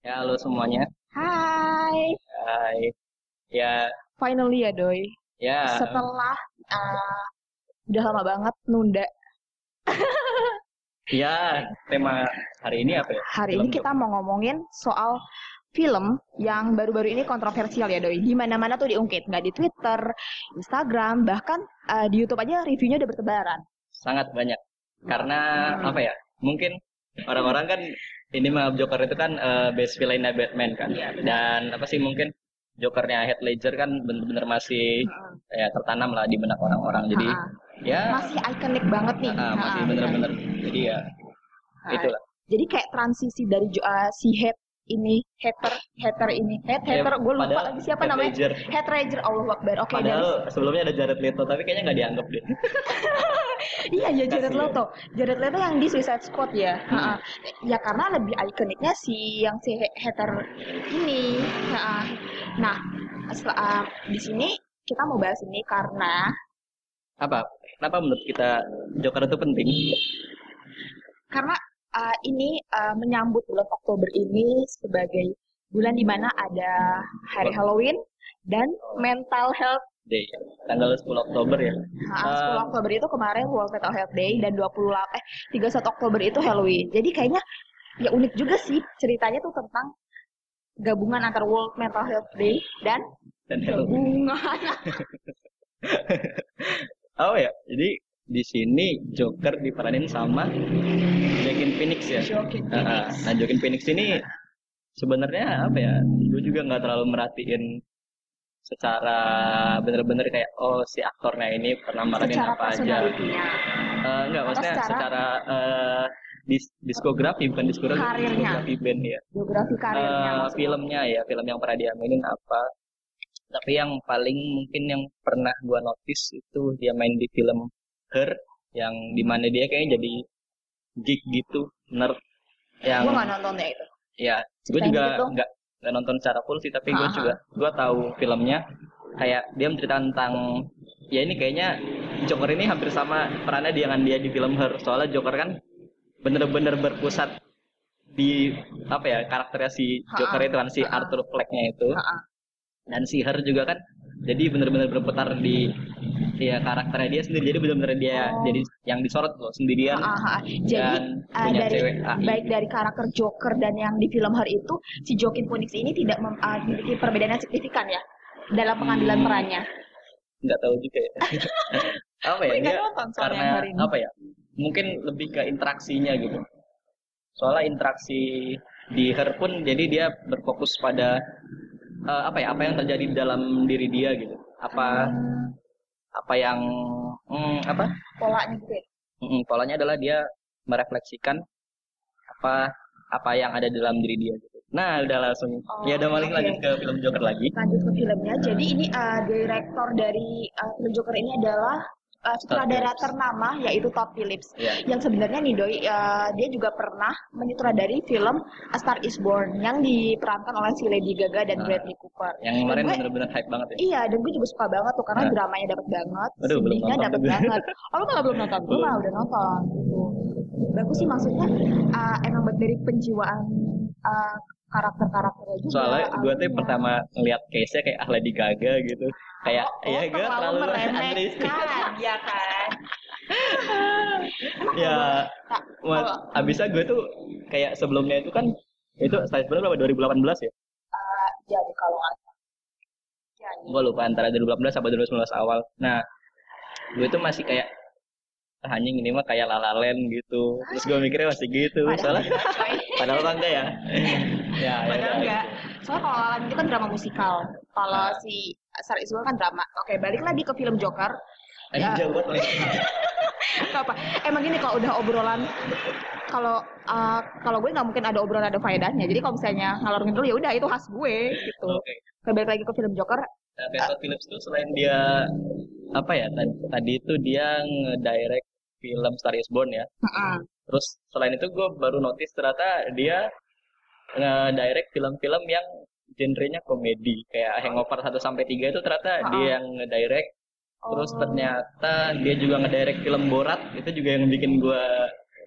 Ya, halo semuanya. Hai. Hai. Ya, Finally ya, Doi. ya. Setelah uh, udah lama banget nunda. Ya, tema hari ini apa ya? Hari Film ini kita mau ngomongin soal film yang baru-baru ini kontroversial ya, Doi. Di mana-mana tuh diungkit, nggak di Twitter, Instagram, bahkan uh, di YouTube aja reviewnya udah bertebaran. Sangat banyak. Karena apa ya? Mungkin orang-orang kan ini mah Joker itu kan eh, best villain Batman kan. Iya, benar. Dan apa sih mungkin Jokernya Heath Ledger kan bener-bener masih ya tertanam lah di benak orang-orang. Jadi Ha-ha. ya Masih ikonik banget nih. ah, masih bener-bener. Jadi ya benar. itulah. Jadi kayak transisi dari uh, si head ini, hater, hater ini, head, hater, gue lupa lagi siapa namanya. Ledger. Head Ledger, Allah Akbar. Oke, dari Padahal sebelumnya ada Jared Leto, tapi kayaknya nggak dianggap deh. Iya ya Jared. Leto. Jared Leto yang di Suicide Squad ya. Ha-ha. Ya karena lebih ikoniknya si yang si hater ini. Ha-ha. Nah, setelah ah, di sini kita mau bahas ini karena Apa? Kenapa menurut kita Joker itu penting? karena ah, ini ah, menyambut bulan Oktober ini sebagai bulan di mana ada hari Halloween dan mental health Day, tanggal 10 Oktober ya. Ha, 10 Ah. Oktober itu kemarin World Mental Health Day dan 28 eh 31 Oktober itu Halloween. Jadi kayaknya ya unik juga sih ceritanya tuh tentang gabungan antara World Mental Health Day dan Dan Halloween. gabungan Oh ya, jadi di sini Joker diperanin sama Joaquin Phoenix ya. Joaquin Ah, ah. Nah, Joaquin Phoenix ini sebenarnya apa ya? Gue juga nggak terlalu merhatiin secara bener-bener kayak oh si aktornya ini pernah meranin apa aja. personalitinya, Eh, enggak, maksudnya secara- secara, eh, dis- diskografi bukan diskografi, Karirnya. diskografi band ya. biografi karirnya maksudnya. filmnya ya film yang pernah dia mainin apa tapi yang paling mungkin yang pernah gua notice itu dia main di film Her yang di mana dia kayaknya jadi geek gitu nerd yang Gue nggak nonton ya itu. ya gue juga gitu. nggak nggak nonton secara full sih tapi gue Ha-ha. juga gue tahu filmnya kayak dia menceritakan tentang ya ini kayaknya Joker ini hampir sama perannya dengan dia di film Her soalnya Joker kan bener-bener berpusat di apa ya karakternya si. Joker itu kan si. Arthur Fleck-nya itu Ha-ha. Dan si Her juga kan jadi bener-bener berputar di ya karakternya dia sendiri jadi bener-bener dia Oh. jadi yang disorot loh sendirian Ha, ha, ha. Jadi dan punya dari cewek AI. baik dari karakter Joker dan yang di film Her itu si Joaquin Phoenix ini tidak mem- memiliki perbedaan yang signifikan ya dalam pengambilan Hmm. perannya. nggak tahu juga ya apa ya dia karena yang hari ini. apa ya mungkin lebih ke interaksinya gitu soalnya interaksi di Her pun jadi dia berfokus pada eh, apa ya apa yang terjadi di dalam diri dia gitu apa Hmm, apa yang hmm, apa polanya gitu ya. Mm, polanya adalah dia merefleksikan apa apa yang ada dalam diri dia gitu nah udah langsung Oh, ya udah maling oke. lanjut ke film Joker lagi Lanjut ke filmnya. Jadi ini uh, direktor dari uh, film Joker ini adalah uh, sutradara ternama yaitu Todd Phillips. ya Yang sebenarnya nih Doi, uh, dia juga pernah menyutradari film A Star Is Born yang diperankan oleh si Lady Gaga dan Ah. Bradley Cooper. yang kemarin bener-bener hype banget ya Iya, dan gue juga suka banget tuh karena Nah. dramanya dapat banget, Aduh, belum sedihnya nonton dapat banget. Oh, lu malah belum nonton? Gue malah udah nonton. Gitu. Bagus sih maksudnya uh, emang dari penjiwaan uh, karakter-karakternya juga. soalnya gue tuh pertama ngeliat case-nya kayak ah Lady Gaga gitu kayak Oh, ya gue terlalu meremehkan, ya kan? ya kalau- abisnya gue tuh kayak sebelumnya itu kan itu saya sebenarnya berapa? 2018 ya? Uh, jadi kalau jadi. Gue lupa antara 2018 sampai 2019 awal. Nah gue tuh masih kayak "Ah, anjing ini mah kayak lalalen gitu. Terus gue mikirnya masih gitu. Padahal soalnya padahal enggak ya? Ya ya padahal udah. enggak. Soalnya kalau Lalan itu kan drama musikal. Kalau Nah. si Star Is Born kan drama. Oke balik lagi ke film Joker. Anjing Ya. jauh banget apa. Emang gini kalau udah obrolan kalau uh, kalau gue nggak mungkin ada obrolan ada faedahnya. Jadi kalau misalnya ngalor ngidul ya udah itu khas gue gitu. Oke. Oke, balik lagi ke film Joker. Nah, Todd Phillips tuh selain dia apa ya tadi, tadi itu dia ngedirect film Star Is Born ya. Heeh. Terus selain itu gue baru notice ternyata dia ngedirect film-film yang genrenya komedi. Kayak Hangover 1 sampai 3 itu ternyata dia yang ngedirect. Terus Oh. ternyata dia juga ngedirect film Borat itu juga yang bikin gue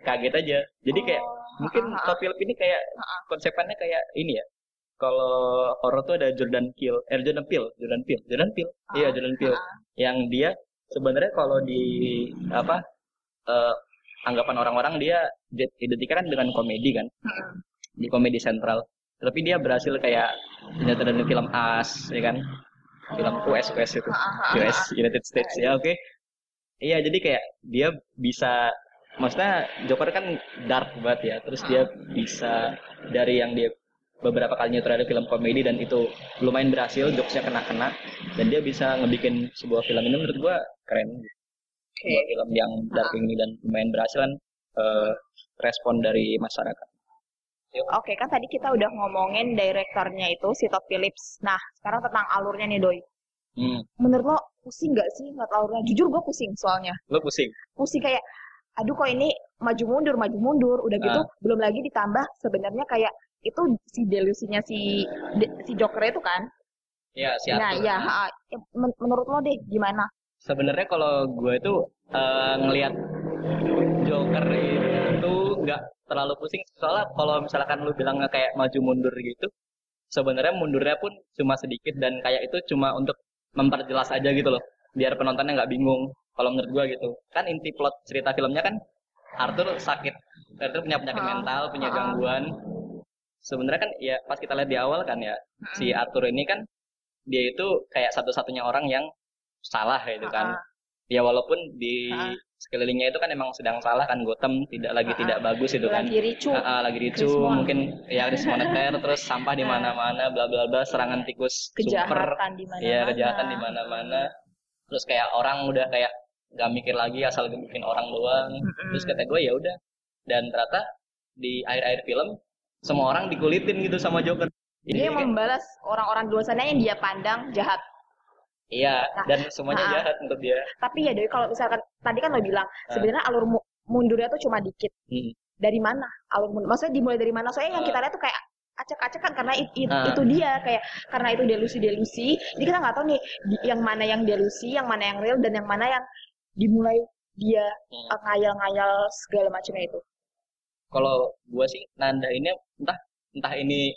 kaget aja. Jadi kayak Oh. mungkin kalau film ini kayak konsepannya kayak ini ya. Kalau horor tuh ada Jordan Peele eh Jordan Peele Jordan Peele Jordan Peele. Iya Jordan Peele. Yang dia sebenarnya kalau di apa eh, anggapan orang-orang dia identikan dengan komedi kan. Di komedi sentral tapi dia berhasil kayak ternyata dari film As ya kan? Film. US US itu. Ha, ha, ha, US. United States ya oke. Iya jadi kayak dia bisa maksudnya Joker kan dark banget ya terus dia bisa dari yang dia beberapa kali nyutradain film komedi dan itu lumayan berhasil jokesnya kena-kena dan dia bisa ngebikin sebuah film ini menurut gua keren. Sebuah film yang dark ini dan lumayan berhasil kan eh, respon dari masyarakat Oke, kan tadi kita udah ngomongin direktornya itu si Todd Phillips. Nah, sekarang tentang alurnya nih, Doi. hmm. Menurut lo pusing nggak sih ngeliat alurnya? Jujur gue pusing soalnya. lo pusing Pusing kayak, aduh kok ini maju mundur, maju mundur. Udah gitu, Ah. belum lagi ditambah sebenarnya kayak itu si delusinya si de- si Joker itu kan. ya si Nah, Arthur. ya, ha, men- menurut lo deh gimana? sebenarnya kalau gue itu eh, ngelihat Joker itu nggak terlalu pusing. Soalnya kalau misalkan lu bilangnya kayak maju mundur gitu sebenarnya mundurnya pun cuma sedikit dan kayak itu cuma untuk memperjelas aja gitu loh biar penontonnya nggak bingung. Kalau menurut gue gitu. Kan inti plot cerita filmnya kan Arthur sakit. Arthur punya penyakit Ah, mental punya ah. gangguan. Sebenarnya kan ya pas kita lihat di awal kan ya si Arthur ini kan dia itu kayak satu-satunya orang yang salah gitu kan. Ah, ya walaupun di. Sekelilingnya itu kan emang sedang salah kan Gotham tidak lagi Ah, tidak bagus itu kan. Lagi ricu. Ah, ah, lagi ricu. Mungkin ya krisis moneter terus sampah di Ah. mana-mana bla bla bla serangan tikus super. Kejahatan di mana ya kejahatan di mana-mana. Terus kayak orang udah kayak nggak mikir lagi asal bikin orang doang. Terus kata gue ya udah. Dan ternyata di akhir-akhir film semua orang dikulitin gitu sama Joker. Dia yang kayak- membalas orang-orang di luar sana yang dia pandang jahat. Iya Nah, dan semuanya ah. jahat menurut dia Tapi ya Doi kalau misalkan tadi kan lo bilang Ah. sebenarnya alur mu- mundurnya tuh cuma dikit. Hmm. Dari mana alur mundur? Maksudnya dimulai dari mana? Soalnya yang Ah. kita lihat tuh kayak acak-acakan karena it- it- Ah. itu dia kayak karena itu delusi-delusi. Jadi kita nggak tahu nih di- yang mana yang delusi, yang mana yang real dan yang mana yang dimulai dia Hmm. uh, ngayal-ngayal segala macamnya itu. kalau gua sih nanda ini entah entah ini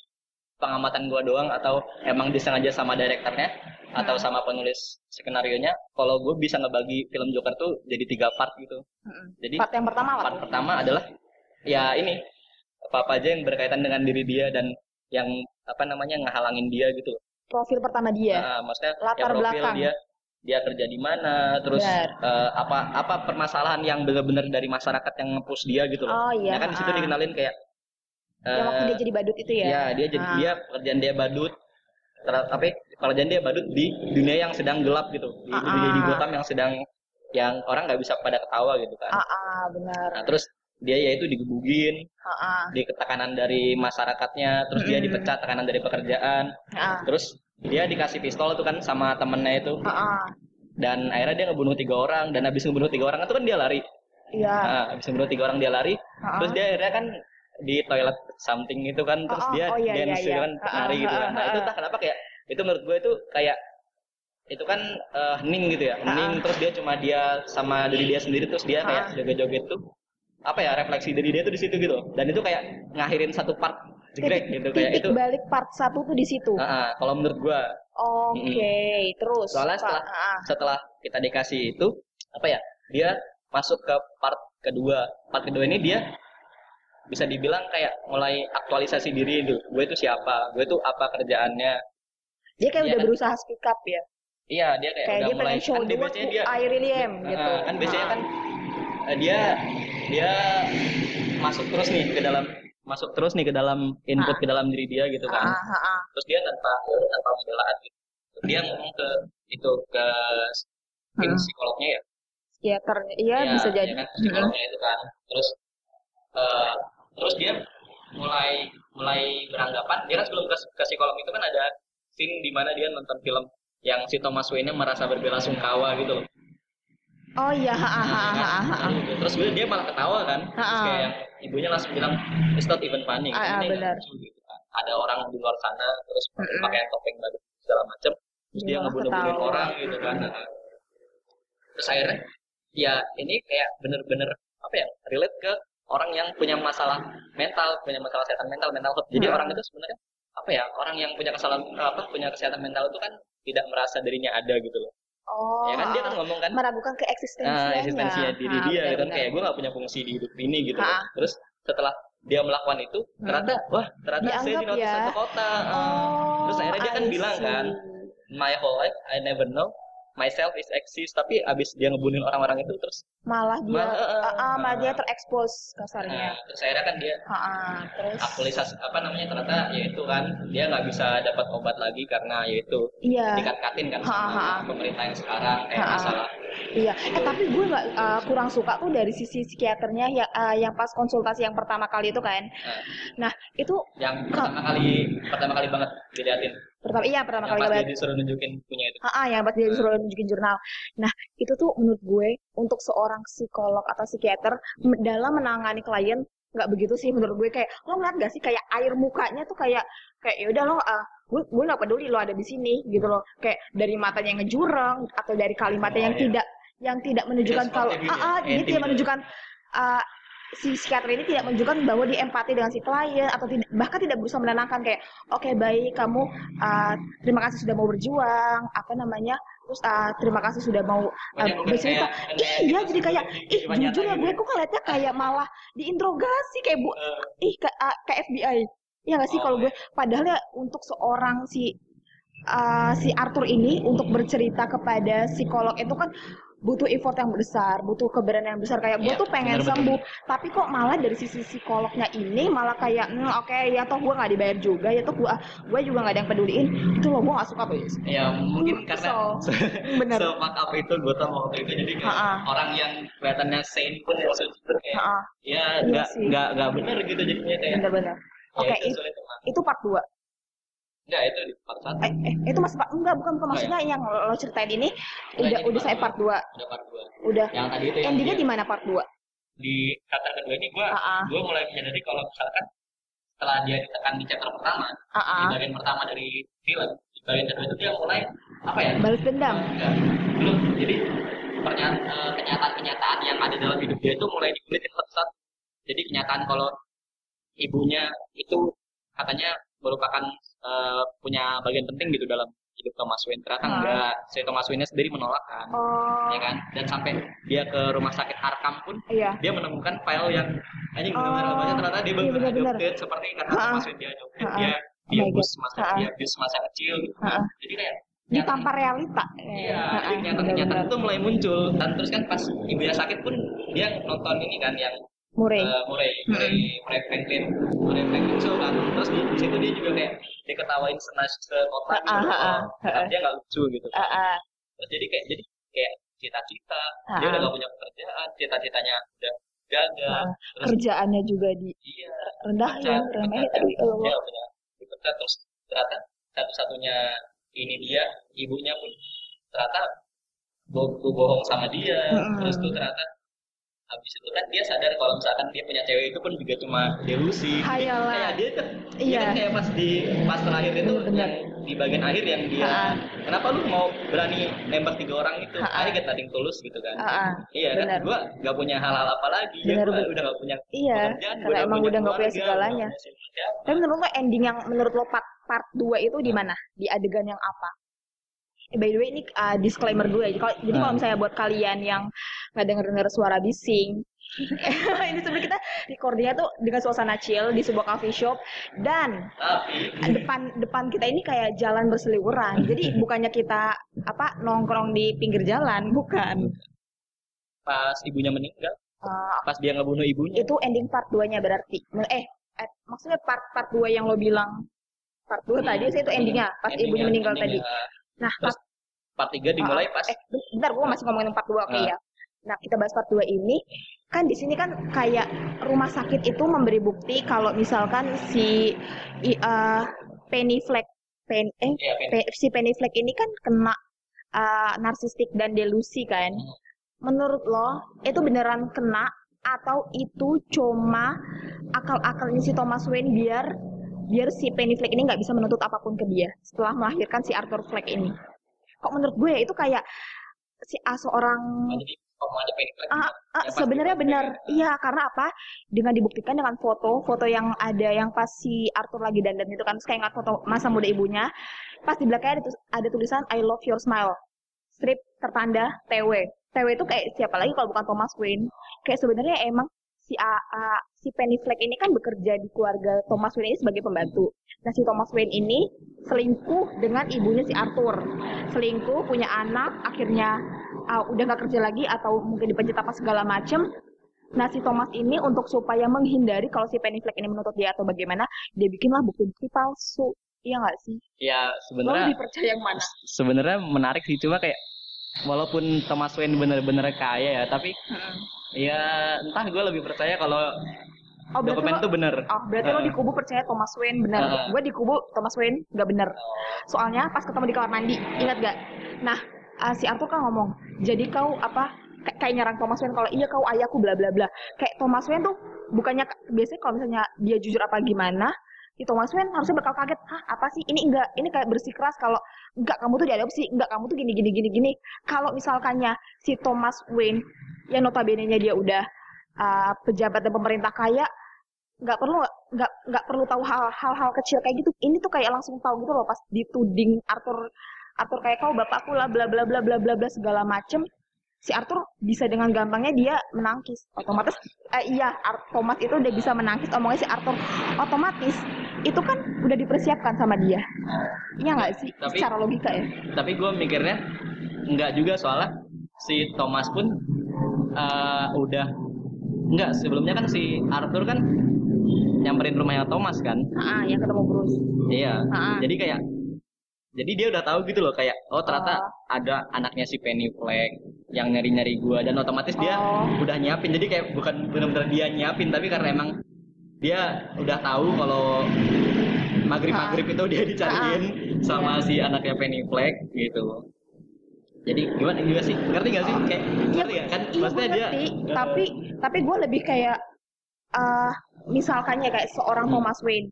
pengamatan gua doang atau emang disengaja sama direkturnya atau Hmm. sama penulis skenario nya kalau gue bisa ngebagi film Joker tuh jadi tiga part gitu jadi Part yang pertama apa part tuh? pertama adalah ya ini apa apa aja yang berkaitan dengan diri dia dan yang apa namanya ngehalangin dia gitu. Profil pertama dia. Nah, maksudnya Latar ya profil belakang. dia dia kerja di mana terus Benar. eh, apa apa permasalahan yang benar-benar dari masyarakat yang nge-push dia gitu loh Oh iya. ya kan di situ ah. dikenalin kayak Yang waktu eh, dia jadi badut itu ya. Iya, dia jadi Ah. dia pekerjaan dia badut. Tapi pekerjaan dia badut di dunia yang sedang gelap gitu. Di, Ah, di, di ah. Gotham yang sedang yang orang nggak bisa pada ketawa gitu kan. Ah, ah, benar. Nah, terus dia ya itu digebugin, Ah, ah, di tekanan dari masyarakatnya, terus dia Mm-mm. dipecat tekanan dari pekerjaan. ah, Terus dia dikasih pistol tuh kan sama temennya itu ah, ah. dan akhirnya dia ngebunuh tiga orang dan habis ngebunuh tiga orang itu kan dia lari. Iya. Nah, habis ngebunuh tiga orang dia lari, Ah, terus ah. dia akhirnya kan di toilet something itu kan terus Oh, oh, dia oh, iya, iya, dance iya. kan Ah, nari ah, gitu kan ah, nah ah, itu ah. entah kenapa kayak itu menurut gue itu kayak itu kan eh, hening gitu ya hening terus dia cuma dia sama diri dia sendiri terus dia kayak joget-joget tuh apa ya refleksi dari dia tuh di situ gitu dan itu kayak ngakhirin satu part jegrek gitu kayak Titik itu balik part satu tuh di situ. Ah, ah, kalau menurut gue Oke, terus. Soalnya setelah ah, setelah kita dikasih itu apa ya dia masuk ke part kedua part kedua ini dia bisa dibilang kayak mulai aktualisasi diri itu gue itu siapa gue itu apa kerjaannya dia kayak Iya udah kan? berusaha speak up ya. iya dia kayak, Kayak udah dia mulai pengen show kan dia biasanya dia I really am gitu. kan biasanya kan eh, dia dia masuk terus nih ke dalam masuk terus nih ke dalam input Ah. ke dalam diri dia gitu kan Ah, ah, ah. terus dia tanpa tanpa pembelaan gitu dia ngomong ke itu ke mungkin Hmm. psikolognya ya Ya, ter iya Ya, bisa ya jadi. kan psikolognya itu kan terus eh, terus dia mulai mulai beranggapan dia kan sebelum ke, ke psikolog itu kan ada scene di mana dia nonton film yang si Thomas Wayne merasa berbela sungkawa gitu loh Oh iya, ha, ha, ha, Nah, ha, ha, ha. kan? terus dia, dia malah ketawa kan terus Ha-ha. kayak ibunya langsung bilang it's not even funny Ah, ah, Ini benar. lucu," gitu ada orang di luar sana terus Mm-mm. pakai topeng badut segala macam terus Dia dia malah ngebunuh-bunuhin orang gitu kan Nah, terus akhirnya ya ini kayak bener-bener apa ya relate ke orang yang punya masalah mental, punya masalah kesehatan mental, mental health. Jadi Hmm. orang itu sebenarnya apa ya? Orang yang punya kesalahan apa punya kesehatan mental itu kan tidak merasa dirinya ada gitu loh. Oh. ya kan dia kan ngomong kan meragukan nah, keeksistensiannya. eksistensinya diri Ah, dia benar, kan benar. kayak gue gak punya fungsi di hidup ini gitu. Ah. Terus setelah dia melakukan itu ternyata wah ternyata saya di notice ya. satu kota. Oh, Terus akhirnya dia kan I bilang see. kan, my whole life I never know myself is exist tapi abis dia ngebunuhin orang-orang itu terus malah dia Malah, ah, ah, malah ah. dia terekspos kasarnya. terus akhirnya kan dia Ah, ah, terus aktualisasi apa namanya ternyata yaitu kan dia nggak bisa dapat obat lagi karena yaitu iya. dikat-katin kan ha, ha. pemerintah yang sekarang kayak ha. masalah Iya, eh, tapi gue nggak uh, kurang suka tuh dari sisi psikiaternya ya, uh, yang pas konsultasi yang pertama kali itu kan. Nah, Nah, itu yang pertama kali pertama kali banget diliatin pertama iya pertama yang kali pas dia disuruh nunjukin punya itu Ah, yang pas dia disuruh nunjukin jurnal. Nah, itu tuh menurut gue untuk seorang psikolog atau psikiater dalam menangani klien nggak begitu sih menurut gue kayak lo ngeliat gak sih kayak air mukanya tuh kayak kayak ya udah lo ah gue gue nggak peduli lo ada di sini gitu loh kayak dari matanya yang ngejurang atau dari kalimatnya Oh, yang iya. tidak yang tidak menunjukkan kalau ah, gitu ya, tidak gitu. menunjukkan ah, si psikiater ini tidak menunjukkan bahwa dia empati dengan si klien atau tidak bahkan tidak berusaha menenangkan kayak oke baik kamu ah, terima kasih sudah mau berjuang apa namanya terus ah, terima kasih sudah mau bukan bercerita. kayak iya gitu jadi kayak ih jujur ya gitu gue ya. kok ngeliatnya kayak malah diinterogasi kayak bu Eh, ih ke, ah, kayak FBI ya nggak sih Oh, kalau gue? Padahal ya untuk seorang si ah, si Arthur ini untuk bercerita kepada psikolog itu kan butuh effort yang besar, butuh keberanian yang besar kayak gue Iya, tuh pengen bener-bener. sembuh, tapi kok malah dari sisi psikolognya ini malah kayak hmm, oke ya toh gue nggak dibayar juga ya toh gue gue juga nggak ada yang peduliin itu loh gue nggak suka tuh ya mungkin karena So, bener. so up itu gue tau waktu itu jadi kayak Ha-ha. orang yang kelihatannya sane pun yang sejujur kayak Ha-ha. ya Iya nggak nggak nggak bener gitu jadinya kayak bener-bener ya Oke, itu it- sulit emang itu part 2 Enggak, itu di part satu. Eh, eh, itu masih part enggak bukan bukan. Oh, maksudnya yang lo, ceritain ini udah udah saya part 2 udah part dua. Udah. Yang tadi itu yang endingnya dia- di mana part 2 di chapter kedua ini gue Ha-ha. gue mulai menyadari kalau misalkan setelah dia ditekan di chapter pertama Ah, di ah. bagian pertama dari film di bagian kedua itu dia mulai apa ya? Balas dendam. Enggak belum. Jadi eh, kenyataan-kenyataan yang ada dalam hidup dia itu mulai dikulitin satu-satu jadi kenyataan kalau ibunya itu katanya merupakan eh, punya bagian penting gitu dalam hidup Thomas Wayne. Ternyata Ah. enggak. Si Thomas Wayne sendiri menolak kan. Oh. Ya kan? Dan sampai dia ke rumah sakit Arkham pun iya. dia menemukan file yang anjing Oh, benar-benar banyak. Ternyata dia iya, benar benar-benar. adopted seperti kata Ha-ha. Thomas Wayne dia adopted. Ha-ha. dia Oh dia abuse masa Ha-ha. dia abuse masa kecil gitu. Ha-ha. jadi kayak di tanpa realita. Iya, jadi kenyataan-kenyataan itu mulai muncul. Dan terus kan pas ibunya sakit pun dia nonton ini kan yang Murray eh, Murray, Murray, Murray Franklin, Murray Franklin show kan. Terus di, di situ dia juga kayak diketawain senas sekota gitu. Ah, ah, loh. ah, ah. Dia nggak lucu gitu. Ah, ah. Terus jadi kayak jadi kayak cita-cita, Ah, dia udah ah. gak punya pekerjaan, cita-citanya udah gagal. Ah, Terus kerjaannya juga di iya, aduh ya dia Allah gak punya dipecat terus ternyata satu-satunya ini dia ibunya pun ternyata bo bo- bohong sama dia Mm-mm. terus tuh ternyata habis itu kan dia sadar kalau misalkan dia punya cewek itu pun juga cuma delusi Jadi Hayalan. kayak dia kan dia Iya. kan kayak pas di pas terakhir itu Bener. yang di bagian akhir yang dia Ha-ha. kenapa lu mau berani nembak tiga orang itu get nothing tulus gitu kan Ah, ah. iya kan gua gak punya hal-hal apa lagi ya Bener, bener. udah gak punya iya pekerjaan, karena emang udah nggak punya segalanya tapi menurut lo ending yang menurut lo part part 2 itu di mana di adegan yang apa by the way ini uh, disclaimer dulu ya jadi kalau jadi kalau Hmm. misalnya buat kalian yang nggak denger dengar suara bising ini sebenarnya kita recordingnya tuh dengan suasana chill di sebuah coffee shop dan depan depan kita ini kayak jalan berseliweran. Jadi bukannya kita apa nongkrong di pinggir jalan, bukan. pas ibunya meninggal Uh, pas dia ngebunuh ibunya itu ending part 2-nya berarti. Eh, eh maksudnya part part 2 yang lo bilang part 2 Hmm. tadi saya itu endingnya pas Endingnya- ibunya meninggal endingnya, tadi. Nah, terus part part 3 dimulai pas eh bentar gua masih ngomongin part 2 oke Ah. ya. Nah, kita bahas part 2 ini kan di sini kan kayak rumah sakit itu memberi bukti kalau misalkan si eh, Penny Fleck Pen eh ya, Pen. Pe- si Penny Fleck ini kan kena uh, narsistik dan delusi kan. Menurut lo itu beneran kena atau itu cuma akal-akalnya si Thomas Wayne biar biar si Penny Fleck ini nggak bisa menuntut apa pun ke dia setelah melahirkan si Arthur Fleck ini. Kok menurut gue ya itu kayak si ah, seorang Black Ah, ah, sebenarnya benar. Iya, karena apa? Dengan dibuktikan dengan foto, foto yang ada yang pas si Arthur lagi dandan itu kan, kayak ingat foto masa muda ibunya. Pas di belakangnya ada, ada tulisan I love your smile. Strip tertanda TW. TW itu kayak siapa lagi kalau bukan Thomas Wayne? Kayak sebenarnya emang si A, A- si Penny Fleck ini kan bekerja di keluarga Thomas Wayne ini sebagai pembantu. Nah, si Thomas Wayne ini selingkuh dengan ibunya si Arthur. Selingkuh, punya anak, akhirnya uh, udah nggak kerja lagi atau mungkin dipencet apa segala macem. Nah, si Thomas ini untuk supaya menghindari kalau si Penny Fleck ini menuntut dia atau bagaimana, dia bikinlah bukti-bukti palsu. Iya nggak sih? ya Lo sebenarnya lebih percaya yang mana? sebenarnya menarik sih cuma kayak walaupun Thomas Wayne bener-bener kaya ya tapi ya entah gue lebih percaya kalau Oh, dokumen lo, itu bener oh, berarti lo Heeh. di kubu percaya Thomas Wayne benar. Heeh. Gue di kubu Thomas Wayne nggak benar. Soalnya pas ketemu di kamar mandi, ingat gak? Nah, uh, si Arthur kan ngomong, jadi kau apa kayak- kayak nyerang Thomas Wayne kalau iya kau ayahku bla bla bla. Kayak Thomas Wayne tuh bukannya biasanya kalau misalnya dia jujur apa gimana, si Thomas Wayne harusnya bakal kaget, hah apa sih ini enggak, ini kayak bersikeras kalau enggak kamu tuh diadopsi, enggak kamu tuh gini gini gini gini. Kalau misalkannya si Thomas Wayne yang notabene-nya dia udah uh, pejabat dan pemerintah kaya nggak perlu nggak nggak perlu tahu hal- hal-hal kecil kayak gitu. Ini tuh kayak langsung tahu gitu loh pas dituding Arthur Arthur kayak kau bapakku lah bla bla bla bla bla bla segala macem. Si Arthur bisa dengan gampangnya dia menangkis. Otomatis eh, iya Ar- Thomas itu udah bisa menangkis. Omongnya si Arthur otomatis itu kan udah dipersiapkan sama dia. Iya nggak sih? Tapi- secara logika ya. tapi gue mikirnya nggak juga soalnya si Thomas pun eh, udah. Nggak sebelumnya kan si Arthur kan nyamperin rumahnya Thomas kan? Ah yang ketemu Bruce. Iya. Ah. jadi kayak jadi dia udah tahu gitu loh kayak oh ternyata Oh. ada anaknya si Penny Fleck yang nyari-nyari gua. Dan otomatis dia Oh. udah nyiapin. Jadi kayak bukan benar-benar dia nyiapin tapi karena emang dia udah tahu kalau maghrib maghrib itu dia dicariin sama si anaknya Penny Fleck gitu jadi gimana juga sih? Ngerti gak sih? Kayak Iya, ngerti gak kan iya maksudnya dia ngerti, tapi tapi gue lebih kayak eh misalkan ya kayak seorang Hmm. Thomas Wayne.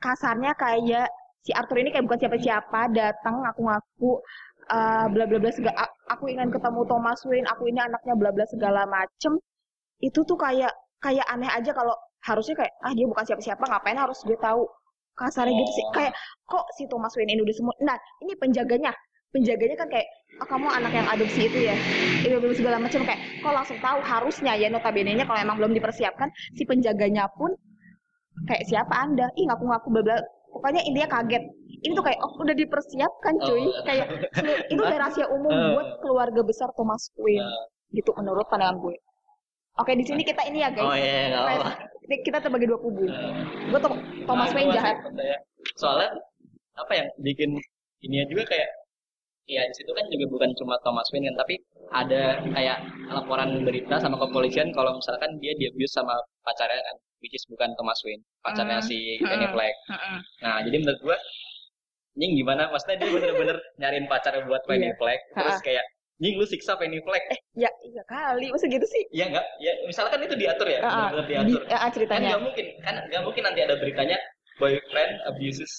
Kasarnya kayak si Arthur ini kayak bukan siapa-siapa datang ngaku-ngaku eh, bla bla bla segala aku ingin ketemu Thomas Wayne aku ini anaknya bla bla segala macem. Itu tuh kayak kayak aneh aja kalau harusnya kayak ah dia bukan siapa-siapa ngapain harus gue tahu? Kasarnya gitu sih. Kayak kok si Thomas Wayne ini udah semua nah ini penjaganya penjaganya kan kayak oh kamu anak yang adopsi itu ya? Itu belum segala macam. Kayak kok langsung tahu? Harusnya ya notabene nya kalau emang belum dipersiapkan si penjaganya pun kayak siapa anda? Ih ngaku-ngaku bla bla. Pokoknya intinya kaget. Ini tuh kayak oh udah dipersiapkan cuy. Oh. kayak itu udah rahasia umum Eh. buat keluarga besar Thomas Wayne Eh. gitu menurut pandangan gue. Oke di sini kita ini ya guys. Oh iya Guys, apa kita- kita terbagi dua kubu. Gue tuh Thomas Nah, Wayne jahat. Percaya. soalnya apa yang bikin ini juga kayak ya di situ kan juga bukan cuma Thomas Wayne kan tapi ada kayak laporan berita sama kepolisian kalau misalkan dia diabuse sama pacarnya kan which is bukan Thomas Wayne pacarnya Hmm. si Hmm. Penny Fleck. Nah jadi menurut gua Nying gimana? Maksudnya dia bener-bener nyariin pacar buat Penny Iya. Fleck terus kayak Nying lu siksa Penny Fleck. Eh ya iya kali masa gitu sih? Iya enggak ya misalkan itu diatur ya Ah, ah, bener-bener di, diatur ah, ah, kan ceritanya nggak mungkin kan nggak mungkin nanti ada beritanya boyfriend abuses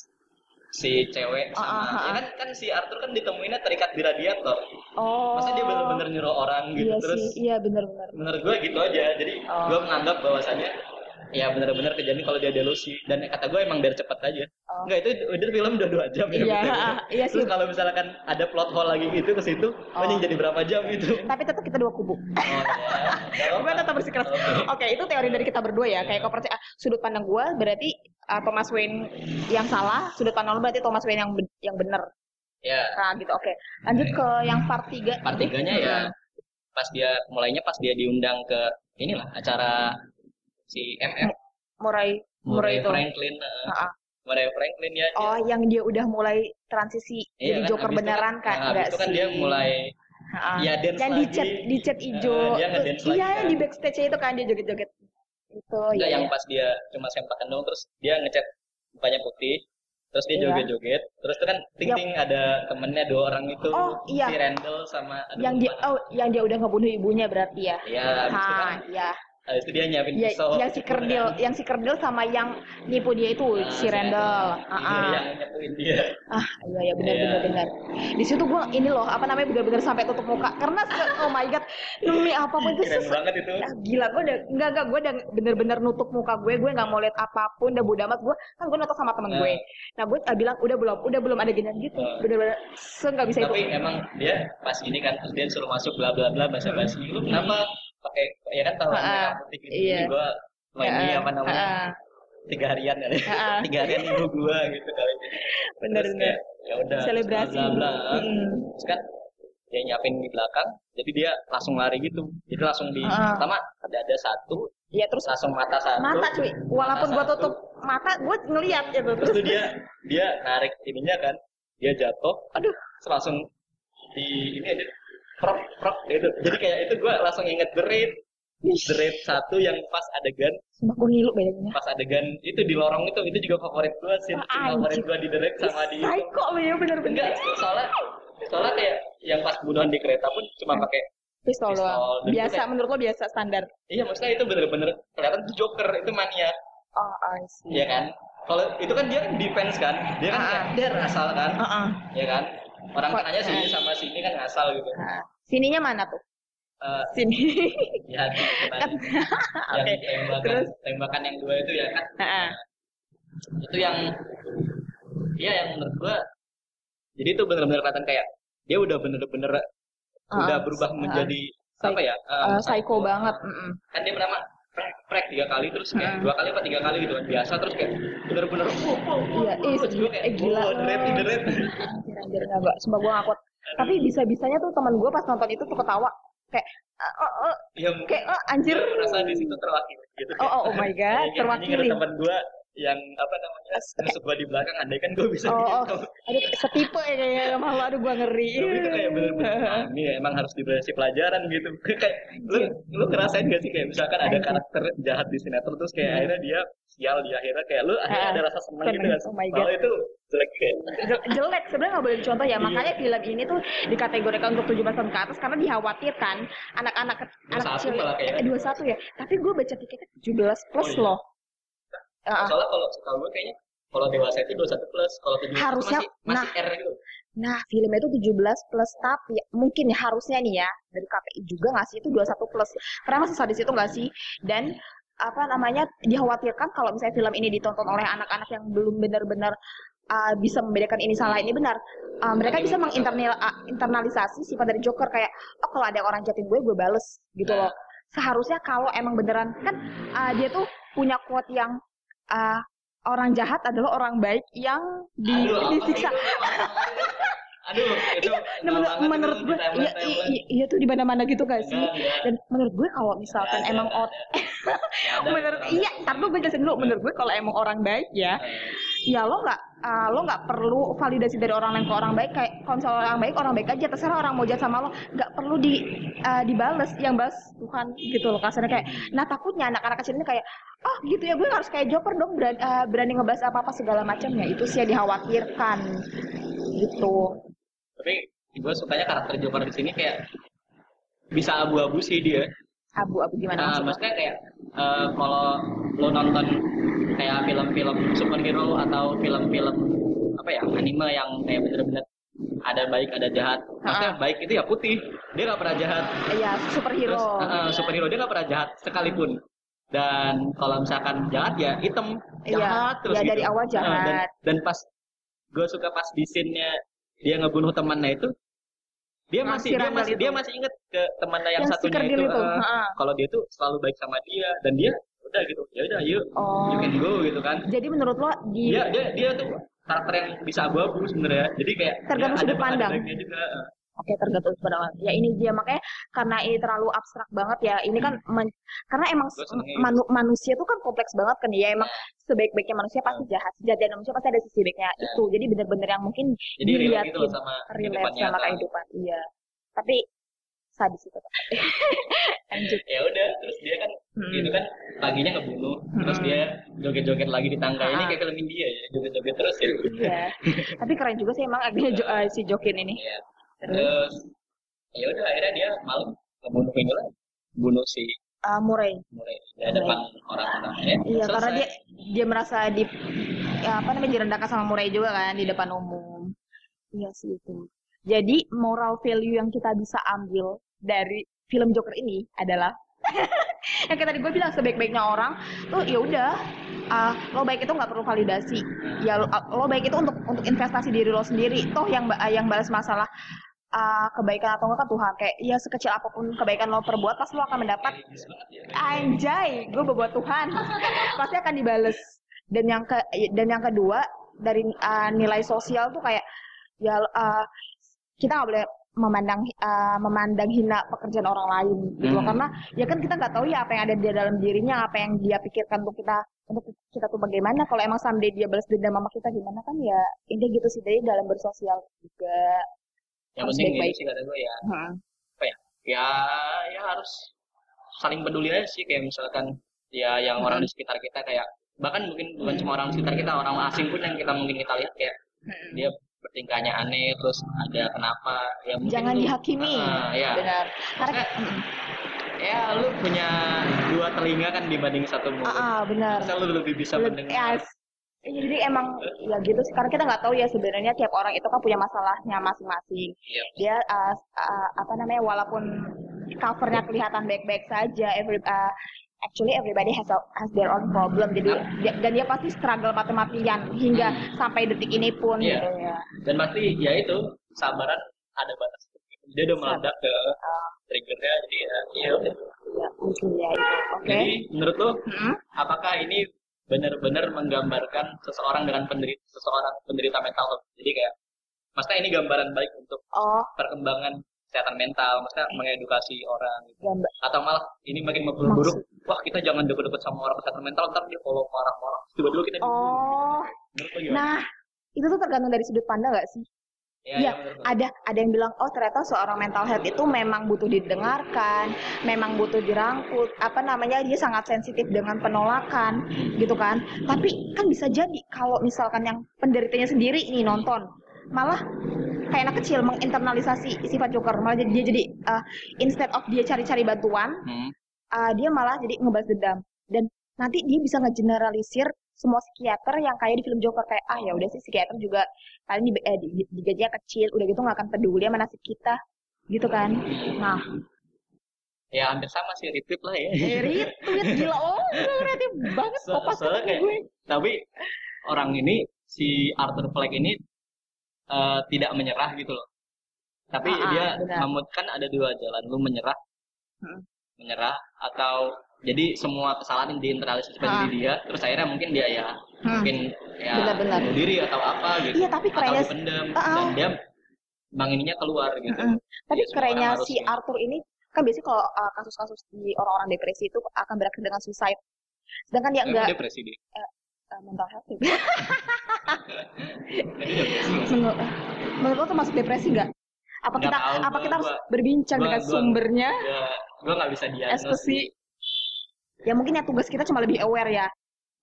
si cewek Ah, sama ah, ah, ya kan kan si Arthur kan ditemuinnya terikat di radiator oh masa dia bener-bener nyuruh orang gitu iya terus sih iya benar-benar menurut gue gitu aja jadi Oh. gue menganggap bahwasannya ya bener-bener kejadian kalau dia delusi dan kata gue emang biar cepet aja Oh. Enggak itu itu film udah dua jam ya Iya, iya sih. terus kalau misalkan ada plot hole lagi gitu ke situ Oh. oh. jadi berapa jam itu tapi tetap kita dua kubu oh, ya. gue tetap bersikeras Oke. oke itu teori dari kita berdua ya kayak kau percaya sudut pandang gue berarti ah, Thomas Wayne yang salah sudut pandang lo berarti Thomas Wayne yang yang benar ya nah gitu oke. Lanjut ke yang part 3 part tiganya ya pas dia mulainya pas dia diundang ke inilah acara si MF Murray Murray Murray itu. Franklin ah. Murray Franklin ya dia- oh yang dia udah mulai transisi iya jadi kan, Joker beneran kan nah, enggak itu kan sih? dia mulai Ah, ya dance yang lagi. di chat di chat hijau. Eh, dia ngedance iya lagi kan. di backstage itu kan dia joget-joget itu Enggak ya yang pas dia cuma sempakan dong terus dia ngechat mukanya putih terus dia Iya. joget-joget terus itu kan ting ting ada temennya dua orang itu Oh, iya. si Randall sama aduh, yang dia oh yang dia udah ngebunuh ibunya berarti ya? Iya, itu kan iya habis itu dia nyiapin Ya, pisau yang si kerdil, yang si kerdil sama yang nipu dia itu Nah, si Randall. Ah, Iya, ah. yang nyepuin dia Ah, iya ya benar Iya. benar benar. Di situ gua ini loh, apa namanya benar-benar sampai tutup muka karena oh my god, demi apa pun itu keren ses- banget itu Ah, gila gue udah enggak enggak gue udah bener-bener nutup muka gue gue nggak mau lihat apa pun udah bodo amat gue kan gue nonton sama temen Nah. gue nah gue ah, bilang udah belum udah belum ada ginian gitu Nah. bener-bener se nggak bisa tapi itu emang dia pas ini kan terus dia suruh masuk bla bla bla basa basi lu kenapa pakai ya kan tahu Ah, merah putih gitu. Iya. gua main Ah, ini apa namanya? tiga harian kali. Tiga harian ibu gua gitu kali. Bener Terus kayak, ya udah Selebrasi. bla bla bla. Mm. terus kan dia nyiapin di belakang jadi dia langsung lari gitu. Jadi langsung di pertama ada ada satu ya terus langsung mata satu mata cuy. walaupun gue satu. tutup mata gue ngeliat gitu terus terus tuh dia dia narik ininya kan. Dia jatuh. Aduh. Langsung di ini aja prok prok gitu. Jadi kayak itu gue langsung inget the raid. The raid satu yang pas adegan. Sumpah gue ngilu bedanya. Pas adegan itu di lorong itu itu juga favorit gue sih. Ah, favorit gue di the raid sama di psycho lo ya bener-bener. Enggak soalnya soalnya kayak yang pas bunuhan di kereta pun cuma pakai pistol Pistol. doang biasa kayak- menurut lo biasa standar? Iya maksudnya itu bener-bener kelihatan tuh joker itu mania. Oh I see. Iya kan? Kalau itu kan dia kan defense kan? Dia kan kayak Ah. dia ngasal kan? Ah, ah. ya kan orang kanannya sini eh. sama sini kan ngasal gitu Ah. sininya mana tuh Eh, sini di hati Kan- yang Oke, tembakan terus? tembakan yang dua itu ya kan Ah, ah. itu yang iya yang menurut gua jadi itu bener-bener kelihatan kayak dia udah bener-bener udah Ah, berubah ah. menjadi Psy- apa ya eh, Eh, psycho banget mm-mm. kan dia pertama prek prek tiga kali terus kayak Ah. dua kali apa tiga kali gitu kan biasa terus kayak bener-bener oh, oh, oh, Iya, oh, terus gua kayak eh, gila. oh, deret nih, deret anjir anjir nggak mbak sumpah gue ngakut. Tapi bisa bisanya tuh teman gue pas nonton itu tuh ketawa. Kayak "Ah, oh, oh, ya kayak oh, anjir. Merasa di situ terwakili gitu oh, oh, oh my god terwakili. teman gua yang apa namanya nusuk gua di belakang andai kan gua bisa oh, oh. aduh setipe ya kayaknya sama lo aduh gue ngeri itu kayak bener-bener "Ah, ini emang harus diberi pelajaran gitu. kayak lu lu ngerasain gak sih kayak misalkan ada karakter jahat di sinetron terus kayak Hmm. akhirnya dia sial di akhirnya kayak lu akhirnya Ah, ada rasa seneng. gitu kan. Oh. Kalau itu jelek kayak Jel- jelek sebenarnya nggak boleh dicontoh ya Iya. makanya film ini tuh dikategorikan untuk 17 tahun ke atas karena dikhawatirkan anak-anak anak 21 kecil eh, 21 ya tapi gue baca tiketnya 17 plus Oh, iya. loh Ah, ah. soalnya kalau setahu gue kayaknya kalau dewasa itu 21 plus, kalau 17 itu Harusnya- masih masih nah. R gitu. Nah, filmnya itu 17 plus tapi ya, mungkin ya harusnya nih ya dari KPI juga nggak sih itu 21 plus. Karena masih sadis itu nggak sih? Dan apa namanya dikhawatirkan kalau misalnya film ini ditonton oleh anak-anak yang belum benar-benar uh, bisa membedakan ini salah ini benar. Uh, mereka bisa menginternalisasi sifat dari Joker kayak oh kalau ada orang jatin gue gue bales gitu loh. Seharusnya kalau emang beneran kan uh, dia tuh punya quote yang uh, orang jahat adalah orang baik yang di, Aduh, disiksa. Aduh, itu Nah, menur- menurut gue, iya, iya, iya tuh di mana-mana gitu gak sih? Enggak, enggak. Dan menurut gue kalau misalkan ada, emang ot, menurut iya, ntar dulu gue jelasin dulu. Menurut gue kalau emang orang baik ya, ya lo nggak uh, lo nggak perlu validasi dari orang lain ke orang baik. Kayak kalau misalnya orang baik orang baik aja. Terserah orang mau jahat sama lo. Nggak perlu di uh, dibales yang balas Tuhan gitu loh kasarnya. Kayak nah takutnya anak-anak kecil ini kayak oh gitu ya gue harus kayak Joker dong berani, uh, berani ngebahas apa apa segala macamnya itu sih yang dikhawatirkan gitu Tapi gue sukanya karakter Joker di sini kayak bisa abu-abu sih dia. abu-abu gimana Nah, maksudnya kayak eh, kalau lo nonton kayak film-film superhero atau film-film apa ya anime yang kayak bener-bener ada baik ada jahat. Maksudnya baik itu ya putih, dia nggak pernah jahat. Iya, superhero. Terus eh, eh, superhero dia nggak pernah jahat sekalipun. Dan kalau misalkan jahat ya hitam, Iya, jahat terus ya gitu. dari awal Eh, dan, jahat. dan pas gue suka pas di scene-nya dia ngebunuh temannya itu dia masih si dia masih itu. dia masih inget ke temannya yang, Yang satunya itu, itu, eh, ha-ha. kalau dia tuh selalu baik sama dia dan dia udah gitu ya udah yuk Oh. you can go gitu kan Jadi menurut lo di dia dia dia tuh karakter yang bisa abu-abu sebenarnya jadi kayak Tergantung dia ada sudut pandang. juga Oke, tergantung pada Ya ini dia makanya karena ini terlalu abstrak banget ya. Ini kan men- karena emang manu- manusia tuh kan kompleks banget kan ya. Emang sebaik-baiknya manusia pasti Hmm. jahat. Sejatinya manusia pasti ada sisi baiknya Ya. itu. Jadi bener-bener yang mungkin jadi diliatin gitu sama relate kehidupan sama nyata. kehidupan. Iya. Tapi sadis itu. Lanjut. ya udah terus dia kan Hmm. gitu kan paginya ngebunuh terus Hmm. dia joget-joget lagi di tangga ini Ah. kayak film India ya joget-joget terus ya Iya. Tapi keren juga sih emang agaknya Jo- eh, si Jokin ini. Iya. Terus ya udah akhirnya dia malam ngebunuh ini lah bunuh si uh, Murray. Mulai di hadapan orang-orang ya. Iya, karena selesai. dia dia merasa di ya, apa namanya direndahkan sama Murray juga kan di depan umum. Iya sih itu. Jadi moral value yang kita bisa ambil dari film Joker ini adalah yang kayak tadi gue bilang sebaik-baiknya orang tuh ya udah ah, lo baik itu nggak perlu validasi ya lo, ah, lo baik itu untuk untuk investasi diri lo sendiri toh yang ba- yang balas masalah ah, kebaikan atau enggak kan Tuhan. Kayak ya sekecil apa pun kebaikan lo perbuat pasti lo akan mendapat. Anjay gue berbuat Tuhan. Pasti akan dibales. Dan yang ke dan yang kedua dari uh, nilai sosial tuh kayak ya uh, kita nggak boleh memandang uh, memandang hina pekerjaan orang lain gitu loh. Hmm. karena ya kan kita nggak tahu ya apa yang ada di dalam dirinya apa yang dia pikirkan untuk kita untuk kita tuh bagaimana. Kalau emang someday dia balas dendam sama kita gimana kan ya ini gitu sih. Dari dalam bersosial juga Yang harus penting baik-baik. itu sih kata gue ya. Hmm. Ya ya harus saling peduli aja sih kayak misalkan ya yang orang di sekitar kita kayak bahkan mungkin bukan cuma orang di sekitar kita orang asing pun yang kita mungkin kita lihat kayak Hmm. dia bertingkahnya aneh terus ada kenapa ya mungkin jangan lu- dihakimi Ah, ya benar karena Maksudnya, ya lu punya dua telinga kan dibanding satu mulut ah, ah, benar Masa lu lebih bisa Lebih- mendengar yes. Jadi emang ya gitu sih karena kita nggak tahu ya sebenarnya tiap orang itu kan punya masalahnya masing-masing. Iya. Dia uh, uh, apa namanya walaupun covernya kelihatan baik-baik saja, every uh, actually everybody has a, has their own problem. Jadi dia- dan dia pasti struggle mati-matian hingga sampai detik ini pun Iya. gitu ya. dan pasti ya itu sabaran ada batas dia udah meledak ke triggernya jadi ya iya. Ya, mungkin ya itu. Oke. jadi menurut lu Hmm? apakah ini benar-benar menggambarkan seseorang dengan penderita seseorang penderita mental health jadi kayak maksudnya ini gambaran baik untuk Oh, perkembangan kesehatan mental maksudnya mengedukasi orang gitu. gambar. atau malah ini makin memperburuk wah kita jangan deket-deket sama orang kesehatan mental ntar dia kalau marah-marah tiba-tiba kita Oh, nah itu tuh tergantung dari sudut pandang nggak sih? Ya, iya, lu. ada ada yang bilang oh ternyata seorang mental health itu memang butuh didengarkan, memang butuh dirangkul, apa namanya dia sangat sensitif dengan penolakan gitu kan. Tapi kan bisa jadi kalau misalkan yang penderitanya sendiri nih nonton malah kayak anak kecil menginternalisasi sifat joker malah jadi dia jadi uh, instead of dia cari-cari bantuan Hmm. uh, dia malah jadi ngebahas dendam dan nanti dia bisa ngegeneralisir semua psikiater yang kayak di film Joker kayak ah ya udah sih psikiater juga paling di, eh, di, di, digajinya kecil udah gitu nggak akan peduli sama nasib kita gitu kan. Nah. Ya hampir sama sih retweet lah ya. Eh, retweet gila. Oh kreatif banget So- soalnya ketemu kayak gue. tapi orang ini si Arthur Fleck ini eh, tidak menyerah gitu loh. Tapi Ah, ah, dia benar. memut kan ada dua jalan lu menyerah Hmm. menyerah atau jadi semua kesalahan yang diinternalisasi pada Ah. diri dia terus akhirnya mungkin dia ya Hmm. mungkin ya Benar-benar. bunuh diri atau apa gitu iya tapi atau kerennya dipendam Ah, ah. dan dia bang ininya keluar gitu Mm-mm. tapi Ya, kerennya harus si ini. Arthur ini kan biasanya kalau uh, kasus-kasus di orang-orang depresi itu akan berakhir dengan suicide sedangkan dia enggak depresi dia uh, mental health ya. Jadi depresi nggak sih? menurut menurut lo termasuk depresi nggak apa Nggak kita tahu, apa gua- kita harus gua- berbincang gua- dengan gua- sumbernya ya gue nggak bisa diagnosis. Ya mungkin ya tugas kita cuma lebih aware ya.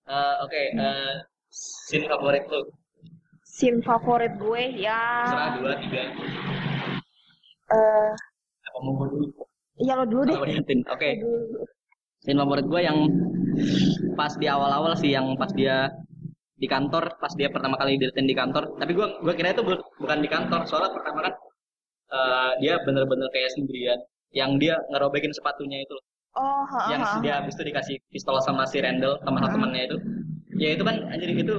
Eh, oke eh, scene favorit lu? Scene favorit gue ya. Serah dua tiga. Eh. Apa mau dulu? Iya lo dulu deh. Oke. Dulu. scene favorit gue yang pas di awal-awal sih yang pas dia di kantor pas dia pertama kali dilihatin di kantor. Tapi gue gua kira itu bu- bukan di kantor soalnya pertama kan eh, dia bener-bener kayak sendirian. Yang dia ngerobekin sepatunya itu. loh. Oh ha, yang ha, dia ha. habis itu dikasih pistol sama si Randall teman-temannya itu. Ya itu kan anjir itu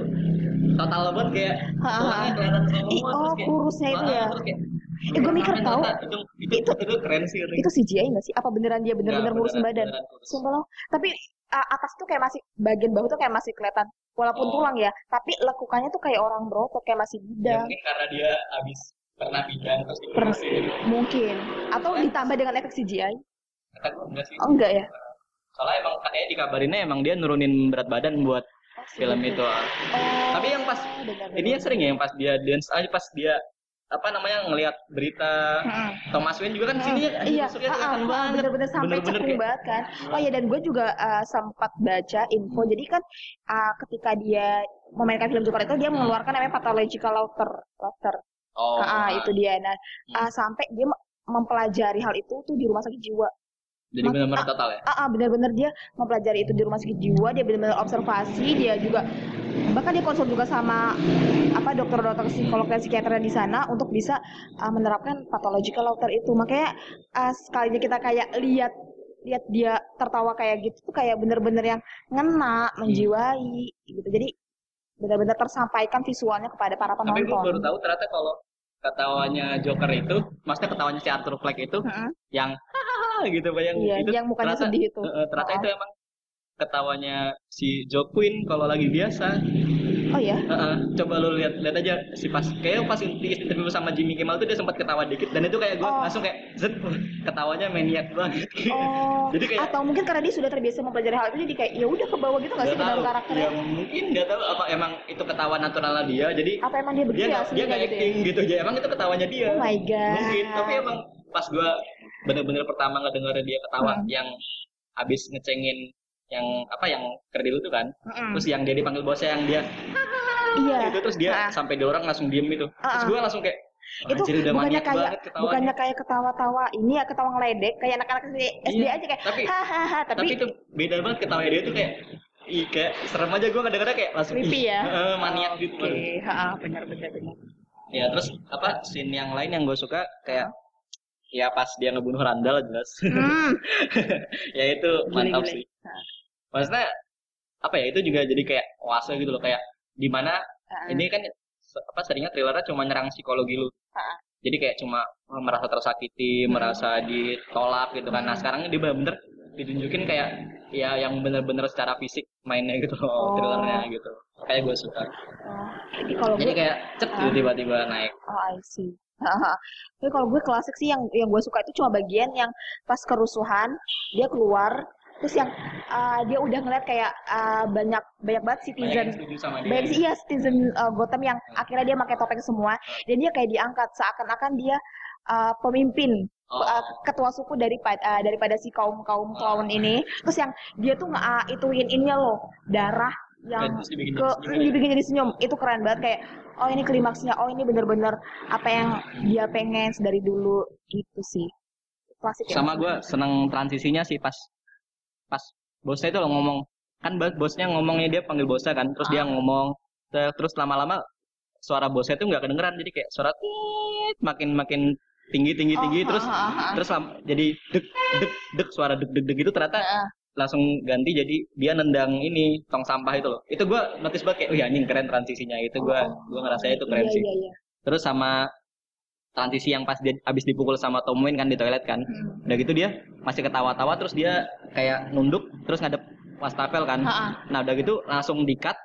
total banget kayak Ha, ha. kelihatan semua terus oh, kayak kurusnya itu ya. terus kayak, Eh, gue mikir ternyata itu, itu, itu, itu keren sih itu CGI nggak sih? Apa beneran dia bener-bener ngurusin badan? sumpah lo tapi uh, atas tuh kayak masih bagian bahu tuh kayak masih kelihatan walaupun Oh. tulang ya tapi lekukannya tuh kayak orang berotot kayak masih ya bidang. mungkin karena dia habis pernah bidang terus dikurusin mungkin. Atau ditambah dengan efek CGI kata gue enggak sih oh enggak ya soalnya emang katanya dikabarinnya emang dia nurunin berat badan buat Oh, film itu ah. oh tapi yang pas benar-benar. ini yang sering ya yang pas dia dance aja pas dia apa namanya ngelihat berita Mm-mm. Thomas Wayne juga kan di sini ya iya, tusuknya ah, ah, banget bener-bener sampai Bener-bener cekung kayak- banget kan. Oh ya dan gue juga uh, sempat baca info. Jadi kan uh, ketika dia memainkan film Joker itu dia mengeluarkan namanya pathological laughter, laughter. oh Ah, ah, itu dia. Nah, Hmm. ah, sampai dia me- mempelajari hal itu tuh di rumah sakit jiwa. Jadi benar-benar total ya. Ah, ah, benar-benar dia mempelajari itu di rumah sakit jiwa, dia benar-benar observasi, dia juga bahkan dia konsul juga sama apa dokter-dokter psikolog dan psikiater di sana untuk bisa ah, menerapkan pathological laughter itu. Makanya ah, sekalinya kita kayak lihat lihat dia tertawa kayak gitu tuh kayak benar-benar yang ngena, menjiwai gitu. Jadi benar-benar tersampaikan visualnya kepada para Tapi gue baru penonton. tahu ternyata kalau ketawanya Joker itu, maksudnya ketawanya si Arthur Fleck itu Heeh. yang gitu bayang Iya, itu yang mukanya ternyata- sedih itu. Heeh, ternyata Oh. itu emang ketawanya si Joe Quinn kalau lagi biasa. Oh ya. Heeh, coba lu lihat lihat aja si pas kayak pas di interview sama Jimmy Kimmel tuh dia sempat ketawa dikit dan itu kayak gue Oh. langsung kayak zet ketawanya maniak banget. Oh, Jadi kayak- atau mungkin karena dia sudah terbiasa mempelajari hal itu jadi kayak ya udah ke bawah gitu nggak sih Nggak ke dalam karakternya? Ya mungkin nggak tahu apa emang itu ketawa naturalnya dia. Jadi Apa emang dia begitu dia ya nggak dia nggak gitu ya? acting gitu ya. Emang itu ketawanya dia. Oh my god. Mungkin, tapi emang pas gua bener-bener pertama ngedenger dia ketawa Hmm. yang abis ngecengin yang apa yang kerdil itu kan Mm-mm. terus yang dia dipanggil bosnya yang dia Iya. itu terus dia Ah. sampai dia orang langsung diem itu terus Ah. gua langsung kayak itu anjir udah bukannya kayak bukannya kayak ketawa-tawa ini ya ketawa ngeledek kayak anak-anak SD, SD Iya, aja kayak tapi- hahaha tapi, tapi itu beda banget ketawanya dia tuh kayak Ih, kayak serem aja gua kadang-kadang kayak langsung creepy ya. heeh, maniak gitu Oke, ha benar benar benar. ya terus apa scene yang lain yang gue suka kayak ya pas dia ngebunuh Randall jelas Hmm. ya itu mantap Gile-gile. sih maksudnya apa ya itu juga jadi kayak oase gitu loh kayak di mana Ah. ini kan apa seringnya thrillernya cuma nyerang psikologi lu Ah. jadi kayak cuma merasa tersakiti Hmm. merasa ditolak gitu kan nah sekarang ini dia bener-bener ditunjukin kayak ya yang bener-bener secara fisik mainnya gitu loh Oh. thrillernya gitu kayak gue suka Oh, Jadi kalau jadi gue kayak cek gitu Ah. tiba-tiba naik Oh, I see. Tapi kalau gue klasik sih yang yang gue suka itu cuma bagian yang pas kerusuhan dia keluar terus yang uh, dia udah ngeliat kayak uh, banyak banyak banget citizen. Banyak sih iya citizen uh, Gotham yang akhirnya dia pakai topeng semua. Dan dia kayak diangkat seakan-akan dia uh, pemimpin Oh. uh, ketua suku daripada uh, daripada si kaum kaum clown ini. Terus yang dia tuh nggak uh, ituin ininya loh darah yang Terus dibikin ke jadi senyum dibikin jadi senyum. Itu keren banget kayak oh ini klimaksnya oh ini bener-bener apa yang dia pengen dari dulu. Gitu sih. Klasik ya. Sama gue seneng transisinya sih pas pas bosnya itu loh ngomong kan bos- bosnya ngomongnya dia panggil bosnya kan terus dia Ah. ngomong Ter- terus lama-lama suara bosnya itu nggak kedengeran jadi kayak suara tit makin makin tinggi tinggi Oh, tinggi ha, terus ha, ha. terus lam- jadi dek dek dek suara dek dek dek gitu ternyata Heeh. langsung ganti jadi dia nendang ini tong sampah itu loh itu gue notice banget kayak oh anjing keren transisinya itu gue Oh. gue ngerasa itu keren iya, sih iya, iya. terus sama transisi yang pas dia abis dipukul sama Tom Wayne kan di toilet kan Hmm. udah gitu dia masih ketawa-tawa terus dia kayak nunduk terus ngadep wastafel kan Ha-ha. nah udah gitu langsung di cut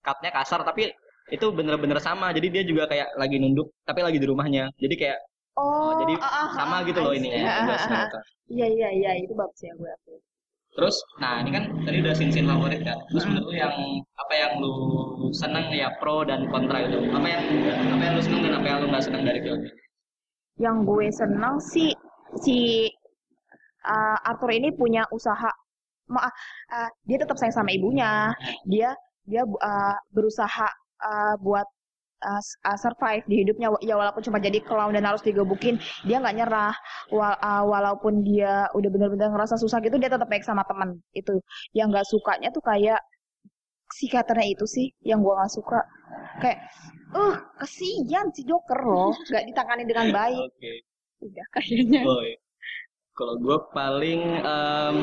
cutnya kasar tapi itu bener-bener sama jadi dia juga kayak lagi nunduk tapi lagi di rumahnya jadi kayak oh, jadi ah, ah, sama ah, gitu loh ini ya Ah, Gua ah, seneng ah. itu. iya iya iya itu bagus ya gue akui. Terus nah ini kan tadi udah scene-scene favorit kan. Terus menurut lu yang apa yang lu seneng ya pro dan kontra itu? Apa yang apa yang lu seneng dan apa yang lu nggak seneng dari film yang gue senang sih si uh, Arthur ini punya usaha ma uh, dia tetap sayang sama ibunya. Dia dia uh, berusaha uh, buat uh, uh, survive di hidupnya. Ya walaupun cuma jadi clown dan harus digebukin dia nggak nyerah. Wa- uh, walaupun dia udah benar-benar ngerasa susah gitu dia tetap baik sama teman itu yang nggak sukanya tuh kayak psikiaternya itu sih yang gua nggak suka. Kayak uh kasihan si Joker loh nggak ditangani dengan baik. Oke. Udah kayaknya. Kalau gue paling em,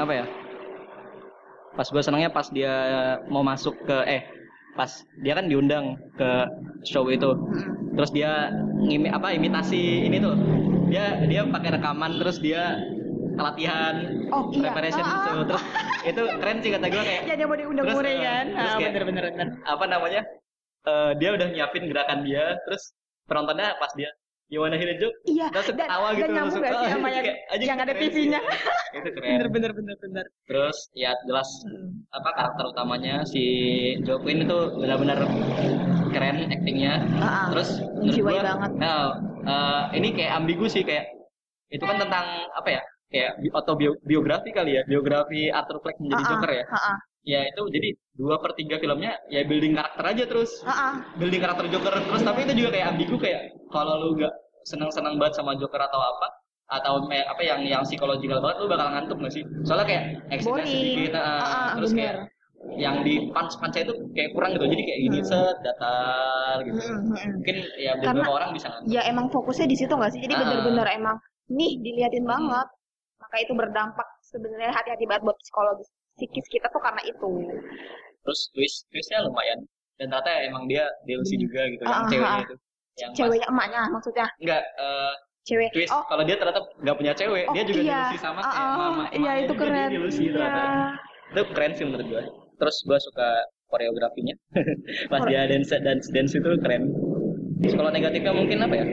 apa ya? Pas gue senangnya pas dia mau masuk ke eh pas dia kan diundang ke show itu. Mm-mm. Terus dia ngimi apa imitasi ini tuh. Dia dia pakai rekaman terus dia latihan oh iya preparation gitu. ah. Terus itu keren sih kata gue kayak ya dia mau diundang Terus, mure eh, kan terus ah, kayak- bener bener bener apa namanya? eh, dia udah nyiapin gerakan dia terus penontonnya pas dia You wanna hear a joke? iya Langsung dan, ketawa gitu dan nyambung langsung, gak sih "Ah, sama yang, kayak, yang ada keren sih." TV-nya itu keren bener bener bener bener terus ya jelas apa karakter utamanya si Joe Quinn itu benar-benar keren aktingnya Ah, ah. terus menurut gua, banget. nah, eh, ini kayak ambigu sih kayak itu kan tentang apa ya kayak bi- autobiografi kali ya biografi Arthur Fleck menjadi Ah, ah. Joker ya Ah, ah. Ya itu jadi dua per tiga filmnya ya building karakter aja terus ah. building karakter Joker terus tapi itu juga kayak ambigu kayak kalau lu gak senang-senang banget sama Joker atau apa atau me- apa yang yang psikologikal banget lu bakal ngantuk gak sih? Soalnya kayak Boring. sedikit, Ah, ah, terus bener. kayak yang di punch punch itu kayak kurang gitu, jadi kayak gini Hmm. set datar gitu. Mm, mm, mm. Mungkin ya Karena- beberapa orang bisa ngantuk. ya emang fokusnya di situ nggak sih jadi Ah. bener-bener emang nih diliatin Hmm. banget maka itu berdampak sebenarnya hati-hati banget buat psikologis psikis kita tuh karena itu. Terus twist twistnya lumayan. Dan ternyata emang dia DLC Hmm. juga gitu, Ah, yang ah, ceweknya ah. itu. Yang ceweknya emaknya maksudnya? Enggak eh, cewek. twist. Oh. Kalau dia ternyata nggak punya cewek, oh dia juga iya. delusi sama kayak ah, mama. iya itu dia keren. delusi iya. ternyata. itu keren sih menurut gua. Terus gua suka koreografinya. Pas dia dance dance dance itu keren. Terus kalau negatifnya mungkin apa ya?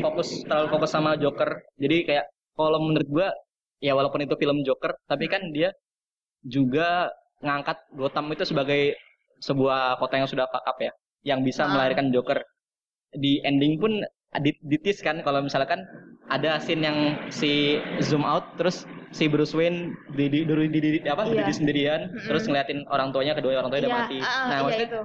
Fokus terlalu fokus sama Joker. Jadi kayak kalau menurut gua ya walaupun itu film Joker tapi kan dia juga ngangkat Gotham itu sebagai sebuah kota yang sudah up ya yang bisa Ah. melahirkan Joker di ending pun di, ditis kan kalau misalkan ada scene yang si zoom out terus si Bruce Wayne di di, di, di, di- apa berdiri sendirian Mm-mm. terus ngeliatin orang tuanya kedua orang tuanya udah Iya, mati ah, nah iya maksudnya itu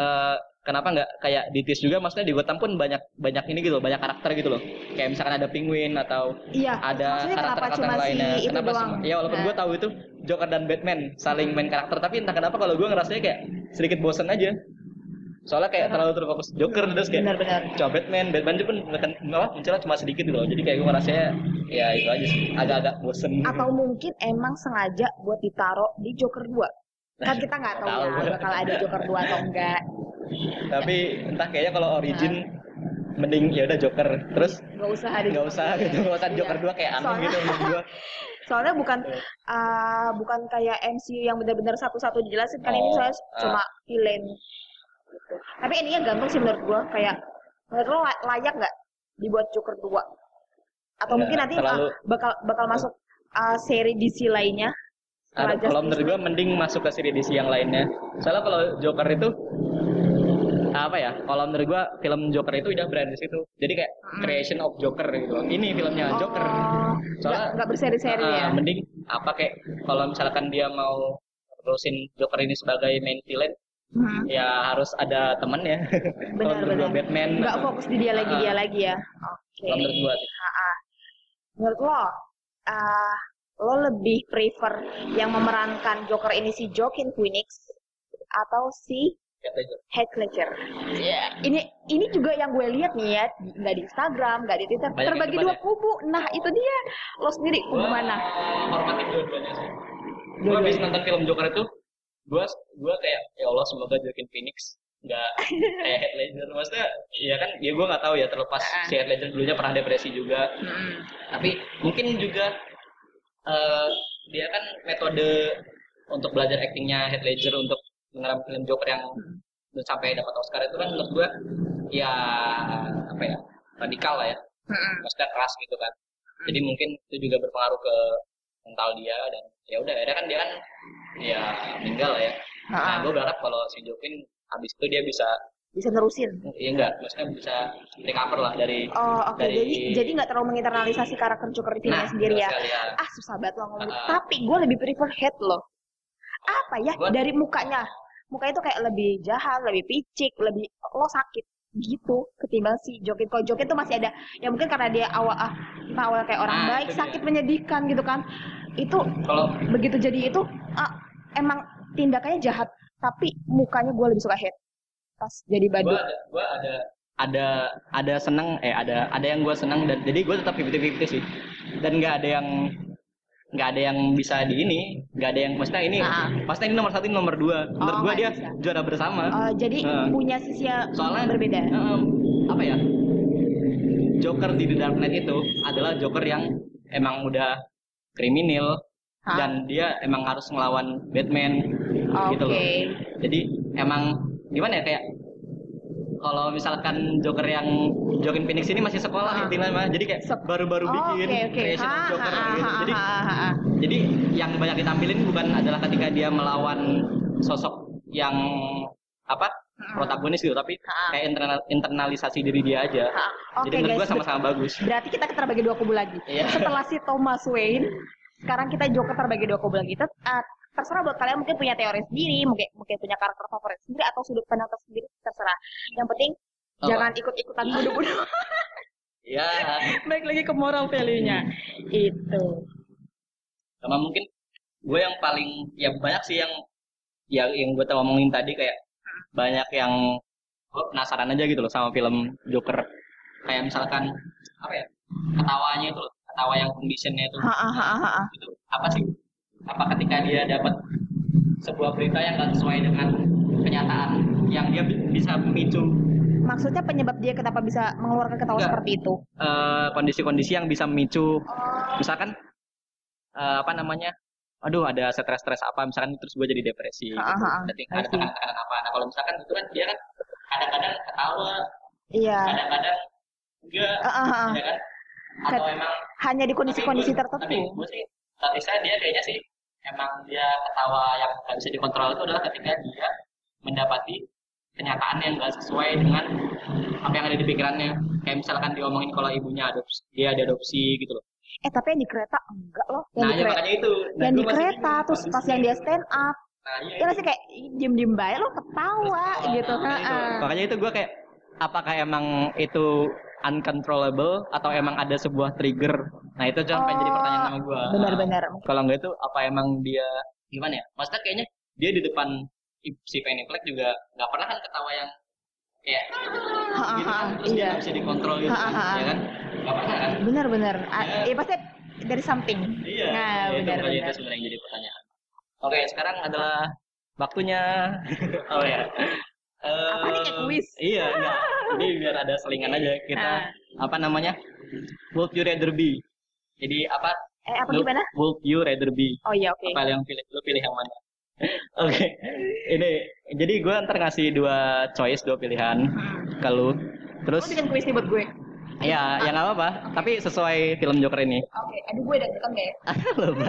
eh, kenapa nggak kayak ditis juga maksudnya di Gotham pun banyak banyak ini gitu loh, banyak karakter gitu loh. Kayak misalkan ada penguin atau iya ada karakter-karakter cuma si lainnya. itu kenapa doang? ya walaupun Nah, gue tahu itu Joker dan Batman saling main karakter tapi entah kenapa kalau gue ngerasanya kayak sedikit bosen aja. Soalnya kayak terlalu terfokus Joker terus kayak benar-benar coba Batman Batman itu pun apa munculnya cuma sedikit gitu loh. Jadi kayak gue ngerasanya ya itu aja sih agak-agak bosen. Atau mungkin emang sengaja buat ditaruh di Joker 2 kan kita nggak tahu Tahu ya bakal ada Joker 2 atau enggak tapi entah kayaknya kalau origin mending ya udah Joker terus nggak usah ada nggak usah 2. gitu nggak usah Iya. Joker 2 kayak aneh Soalnya- gitu menurut soalnya bukan Iya. ah, bukan kayak MCU yang benar-benar satu-satu dijelasin kan ini Oh, soalnya ah. cuma villain gitu. tapi ininya gantung sih menurut gua kayak menurut lo la- layak nggak dibuat Joker 2 atau Nggak, mungkin nanti terlalu- ah, bakal bakal masuk ah, seri DC lainnya kalau menurut gue mending masuk ke seri DC yang lainnya. Soalnya kalau Joker itu apa ya? Kalau menurut gue film Joker itu udah brand di situ. Jadi kayak Mm. creation of Joker gitu. loh. Ini filmnya Joker. Oh, Soalnya- nggak berseri-seri Ah, ya Mending apa kayak kalau misalkan dia mau terusin Joker ini sebagai main villain, Hmm, ya harus ada temennya. kalau menurut gue benar-benar Batman. nggak atau- fokus di dia lagi Ah, dia lagi ya oke Kalau menurut gue Ah, menurut lo ah, lo lebih prefer yang memerankan Joker ini si Joaquin Phoenix atau si Heath Ledger? Ini ini juga yang gue lihat nih ya, nggak di Instagram, nggak di Twitter, Banyak terbagi dua ya? kubu. Nah itu dia, lo sendiri kubu mana? hormatin dua-duanya sih. Gue habis nonton film Joker itu, gue gue kayak ya Allah semoga Joaquin Phoenix nggak kayak Heath Ledger. Maksudnya ya kan ya gue nggak tahu ya terlepas Ah. si Heath Ledger dulunya pernah depresi juga. Hmm. Tapi mungkin juga eh, dia kan metode untuk belajar aktingnya Heath Ledger untuk mengeram film Joker yang sampai dapat Oscar itu kan menurut gue ya apa ya radikal lah ya Hmm. maksudnya keras gitu kan jadi mungkin itu juga berpengaruh ke mental dia dan ya udah akhirnya kan dia kan ya meninggal lah ya nah Ah, gue berharap kalau si Joaquin habis itu dia bisa bisa nerusin. ya enggak maksudnya bisa recover lah dari Oh oke, Dari- jadi jadi nggak terlalu menginternalisasi karakter Joker di filmnya sendiri ya. ya. Ah susah banget lo ngomong. Ah. Tapi gue lebih prefer Heath loh. Apa ya Gua- dari mukanya? Mukanya itu kayak lebih jahat, lebih picik, lebih lo sakit gitu ketimbang si Jokin. Kalau Jokin tuh masih ada ya mungkin karena dia awal ah entah awal kayak orang Nah, baik, itu dia. sakit menyedihkan gitu kan. Itu kalau begitu jadi itu ah, emang tindakannya jahat, tapi mukanya gue lebih suka Heath pas jadi gue badut. ada gue ada ada ada seneng eh ada ada yang gue seneng dan jadi gue tetap 50-50 sih dan nggak ada yang nggak ada yang bisa di ini nggak ada yang maksudnya ini Ah. maksudnya ini nomor satu ini nomor dua menurut Oh, nggak dia bisa. juara bersama Eh, jadi Ah. punya sisi yang soalnya berbeda. em, apa ya Joker di The Dark Knight itu adalah Joker yang emang udah kriminal Hah? dan dia emang harus ngelawan Batman gitu Oke. loh jadi emang gimana ya kayak kalau misalkan Joker yang Joaquin Phoenix ini masih sekolah Ah. intinya mah jadi kayak baru-baru Oh, bikin Oke oke. creation of Ha, Joker ha, gitu. ha, jadi ha, ha, ha. jadi yang banyak ditampilin bukan adalah ketika dia melawan sosok yang apa Hmm. protagonis gitu tapi Ha. kayak internal- internalisasi diri dia aja Ha, Oke jadi menurut gua sama-sama bagus berarti kita terbagi dua kubu lagi. Iya. Setelah si Thomas Wayne, sekarang kita Joker terbagi dua kubu lagi. Tet- ah, terserah buat kalian mungkin punya teori sendiri, mungkin mungkin punya karakter favorit sendiri atau sudut pandang tersendiri terserah. Yang penting Oh. jangan ikut-ikutan bunuh-bunuh. ya Baik lagi ke moral value-nya. Itu. sama mungkin gue yang paling ya banyak sih yang ya yang gue ngomongin tadi kayak banyak yang gue penasaran aja gitu loh sama film Joker kayak misalkan apa ya ketawanya itu loh ketawa yang conditionnya itu Ha ha ha ha, ha. itu apa sih apa ketika dia dapat sebuah berita yang gak sesuai dengan kenyataan yang dia bi- bisa memicu Maksudnya penyebab dia kenapa bisa mengeluarkan ketawa Enggak. seperti itu? eh, kondisi-kondisi yang bisa memicu Oh. misalkan eh, apa namanya aduh ada stres-stres apa misalkan terus gue jadi depresi ha, gitu. ting- I ada tekanan-tekanan apa nah kalau misalkan itu kan dia kan kadang-kadang ketawa Iya. kadang-kadang enggak Ah, ah, ah. ya kan atau Kat- emang Hanya di kondisi-kondisi tapi tertentu. gue sih tapi saya dia kayaknya sih emang dia ketawa yang nggak bisa dikontrol itu adalah ketika dia mendapati kenyataan yang nggak sesuai dengan apa yang ada di pikirannya. Kayak misalkan diomongin kalau ibunya adopsi dia diadopsi gitu loh. Eh tapi yang di kereta enggak loh. Yang nah di ya kereta, makanya itu. Nah, yang di kereta bingung. terus pas yang dia stand up, nah iya ya masih kayak diem diem baik lo ketawa Terus, gitu. nah, makanya itu gue kayak apakah emang itu uncontrollable atau emang ada sebuah trigger nah itu cuma pengen jadi pertanyaan sama gue Benar-benar. kalau enggak itu apa emang dia gimana ya maksudnya kayaknya dia di depan si Penny Black juga nggak pernah kan ketawa yang Ha, ha, gitu kan terus dia Iya. bisa dikontrol gitu Ha, ha, ya kan nggak pernah kan Benar-benar. Ya. Eh pasti dari something. iya Nah, ya, itu makanya benar-benar. itu sebenarnya yang jadi pertanyaan oke sekarang adalah waktunya oh ya Eh, Apa nih, kayak kuis? iya enggak. Jadi biar ada selingan aja kita. Ah. apa namanya? Would you rather be? Jadi apa? Eh apa Lu- gimana? would you rather be? Oh iya oke. apa yang pilih? Lu pilih yang mana? Oke. Ini jadi gue ntar ngasih dua choice dua pilihan ke lu. Terus Lu bikin kuis nih buat gue. ya ya nggak apa-apa. Tapi sesuai film Joker ini. Oke, aduh gue udah tekan ya.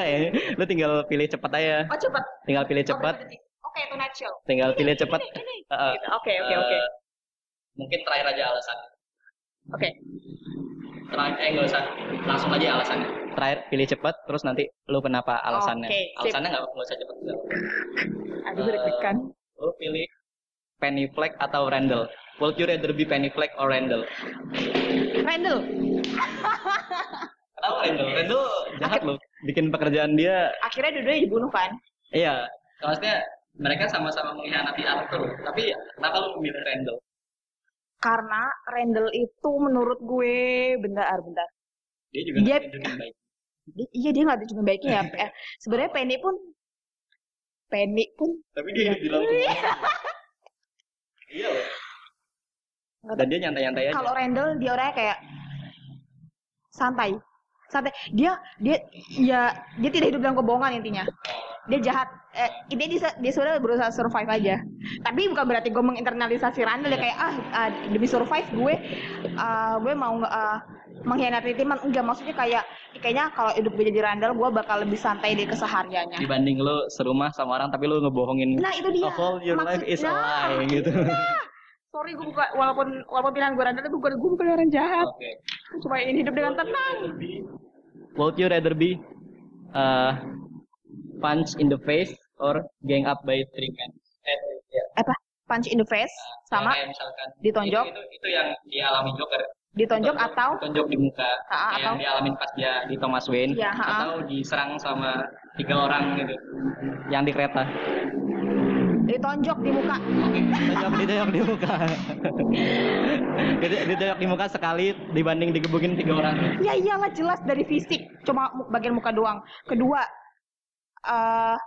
ya lu tinggal pilih cepat aja. Oh cepet. tinggal pilih Oh, cepat berapa Oke, itu natural. tinggal pilih cepat. Gitu. Oke, oke, oke. Eh, mungkin terakhir aja alasannya Oke. terakhir eh nggak usah langsung aja alasannya terakhir pilih cepat terus nanti lu kenapa alasannya Oke, sip. alasannya nggak nggak usah cepet Aduh gue deg-degan. lu pilih Penny Fleck atau Randall would you rather be Penny Fleck or Randall Randall. kenapa Randall Randall jahat loh bikin pekerjaan dia Akhirnya dua-duanya dibunuh kan? iya maksudnya mereka sama-sama mengkhianati Arthur tapi ya, kenapa lu memilih Randall? Karena Randall itu menurut gue bentar, bentar. dia juga Dia- nggak baik. Dia- iya dia nggak ada cuma baiknya ya. Eh, sebenarnya Penny pun Penny pun tapi dia bilang iya. loh. Nggak dan dia nyantai-nyantai aja. Kalau Randall dia orangnya kayak santai santai dia dia ya dia tidak hidup dalam kebohongan intinya. Dia jahat. Eh, ini dia dia sebenarnya berusaha survive aja. Tapi bukan berarti gue menginternalisasi Randall ya kayak ah, ah, demi survive gue ah, gue mau ah, mengkhianati tim. Enggak maksudnya kayak kayaknya kalau hidup gue jadi Randall gue bakal lebih santai di kesehariannya. Dibanding lu serumah sama orang tapi lu ngebohongin nah itu dia. All your life is a Maksudnya- lie gitu sorry gue bukan walaupun walaupun pilihan gue Randall tapi gue gue bukan orang jahat. Gue cuma ingin hidup dengan tenang. Would you rather be uh, punch in the face or gang up by three men? Eh, ya. apa? Punch in the face? Sama? kayak misalkan ditonjok. itu, itu, itu yang dialami Joker. Ditonjok atau? ditonjok di muka. Ah, kayak atau- yang dialamin pas dia di Thomas Wayne. Iya, ah. atau diserang sama tiga orang gitu. Yang di kereta ditonjok di muka. Ditonjok ditonjok di muka. Dito- ditonjok di muka sekali dibanding digebukin tiga orang. Ya iyalah jelas dari fisik. Cuma bagian muka doang. Kedua eh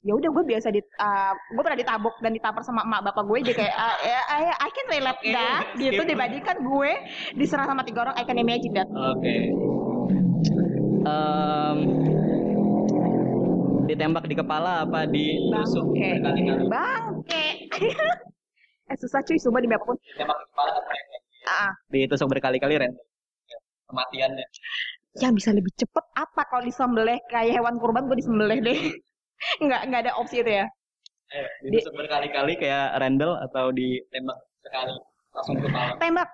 ya udah gue biasa di uh, gue pernah ditabok dan ditampar sama emak bapak gue. Jadi kayak ah, ya, I, I can relate Oke, that gitu dibandingkan gue diserang sama tiga orang. I can imagine that. Oke. Em, ditembak di kepala apa ditusuk Bangke. berkali-kali. Bangke. Eh susah cuy sumpah demi apa pun. Ditembak di kepala kan mereka ah ditusuk berkali-kali Ren. Ya, kematiannya yang bisa lebih cepet apa kalau disembelih? Kayak hewan kurban gue disembelih deh. Nggak nggak ada opsi itu ya? Eh, ditusuk berkali-kali kayak Randall atau ditembak sekali langsung ke kepala. Tembak.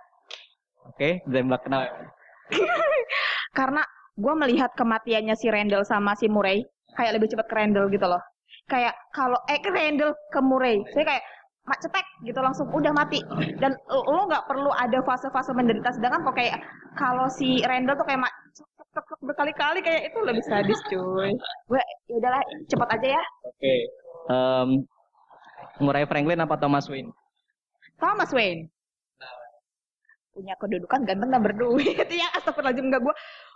Oke ditembak kenapa? Karena gue melihat kematiannya si Randall sama si Murray kayak lebih cepat ke Randall gitu loh. Kayak kalau eh ke Randall ke Murray. Saya kayak mak cetek gitu langsung udah mati. Dan lo nggak perlu ada fase-fase menderita sedangkan kok kayak kalau si Randall tuh kayak mak cetek, berkali-kali kayak itu lebih sadis cuy. Gue ya udahlah cepet aja ya. Oke. Em, Murray Franklin apa Thomas Wayne? Thomas Wayne. Punya kedudukan ganteng dan berduit. Ya astagfirullahaladzim enggak gue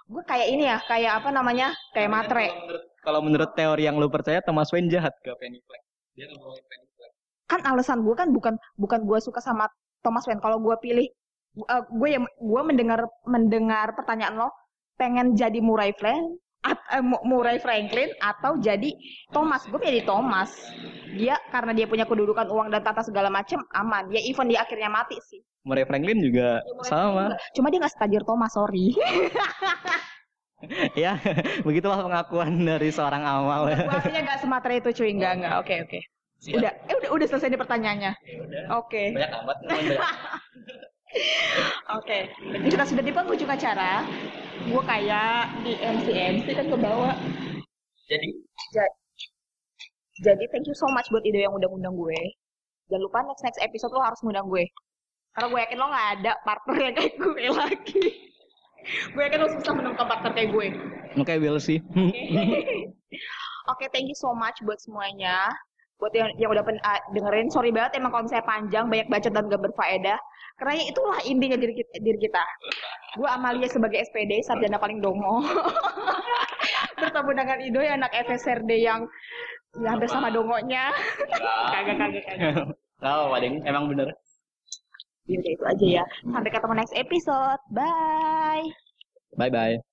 gue kayak ini ya kayak apa namanya kayak matre Kalau menurut, kalau menurut teori yang lu percaya Thomas Wayne jahat ke Penny Black. Dia ngomongin Penny Black. kan alasan gue kan bukan bukan gue suka sama Thomas Wayne kalau gue pilih uh, gue ya gue mendengar mendengar pertanyaan lo pengen jadi Murray Franklin at- Mu- Murray Franklin atau jadi Thomas. Gue pilih Thomas. Dia karena dia punya kedudukan uang dan tata segala macem aman. Dia even dia akhirnya mati sih. Murray Franklin juga sama. cuma dia nggak setajir Thomas sorry. Ya, begitulah pengakuan dari seorang awal. aslinya nggak sematra itu cuy. Nggak nggak. Oke oke. Siap. udah eh udah udah selesai nih pertanyaannya. Ya udah. oke. Banyak amat. Oke, jadi kita sudah di penghujung acara. Gue kayak di MC MC kan ke bawah. Jadi Ja- Jadi thank you so much buat ide yang udah ngundang gue. Jangan lupa next next episode lo harus ngundang gue. Karena gue yakin lo nggak ada partner yang kayak gue lagi. gue yakin lo susah menemukan partner kayak gue. Oke, we'll see. Oke, thank you so much buat semuanya. Buat yang, yang udah pen- ah, dengerin, sorry banget emang kalau misalnya panjang, banyak bacot dan gak berfaedah. Karena ya itulah intinya diri kita. Diri kita. Gue Amalia sebagai SPD, sarjana paling dongo. Bertemu dengan Ido yang anak FSRD yang ya hampir sama dongonya. kagak, kagak, kagak. Gak apa-apa, Ding. Emang bener. Ya udah itu aja ya. Sampai ketemu next episode. Bye. Bye-bye.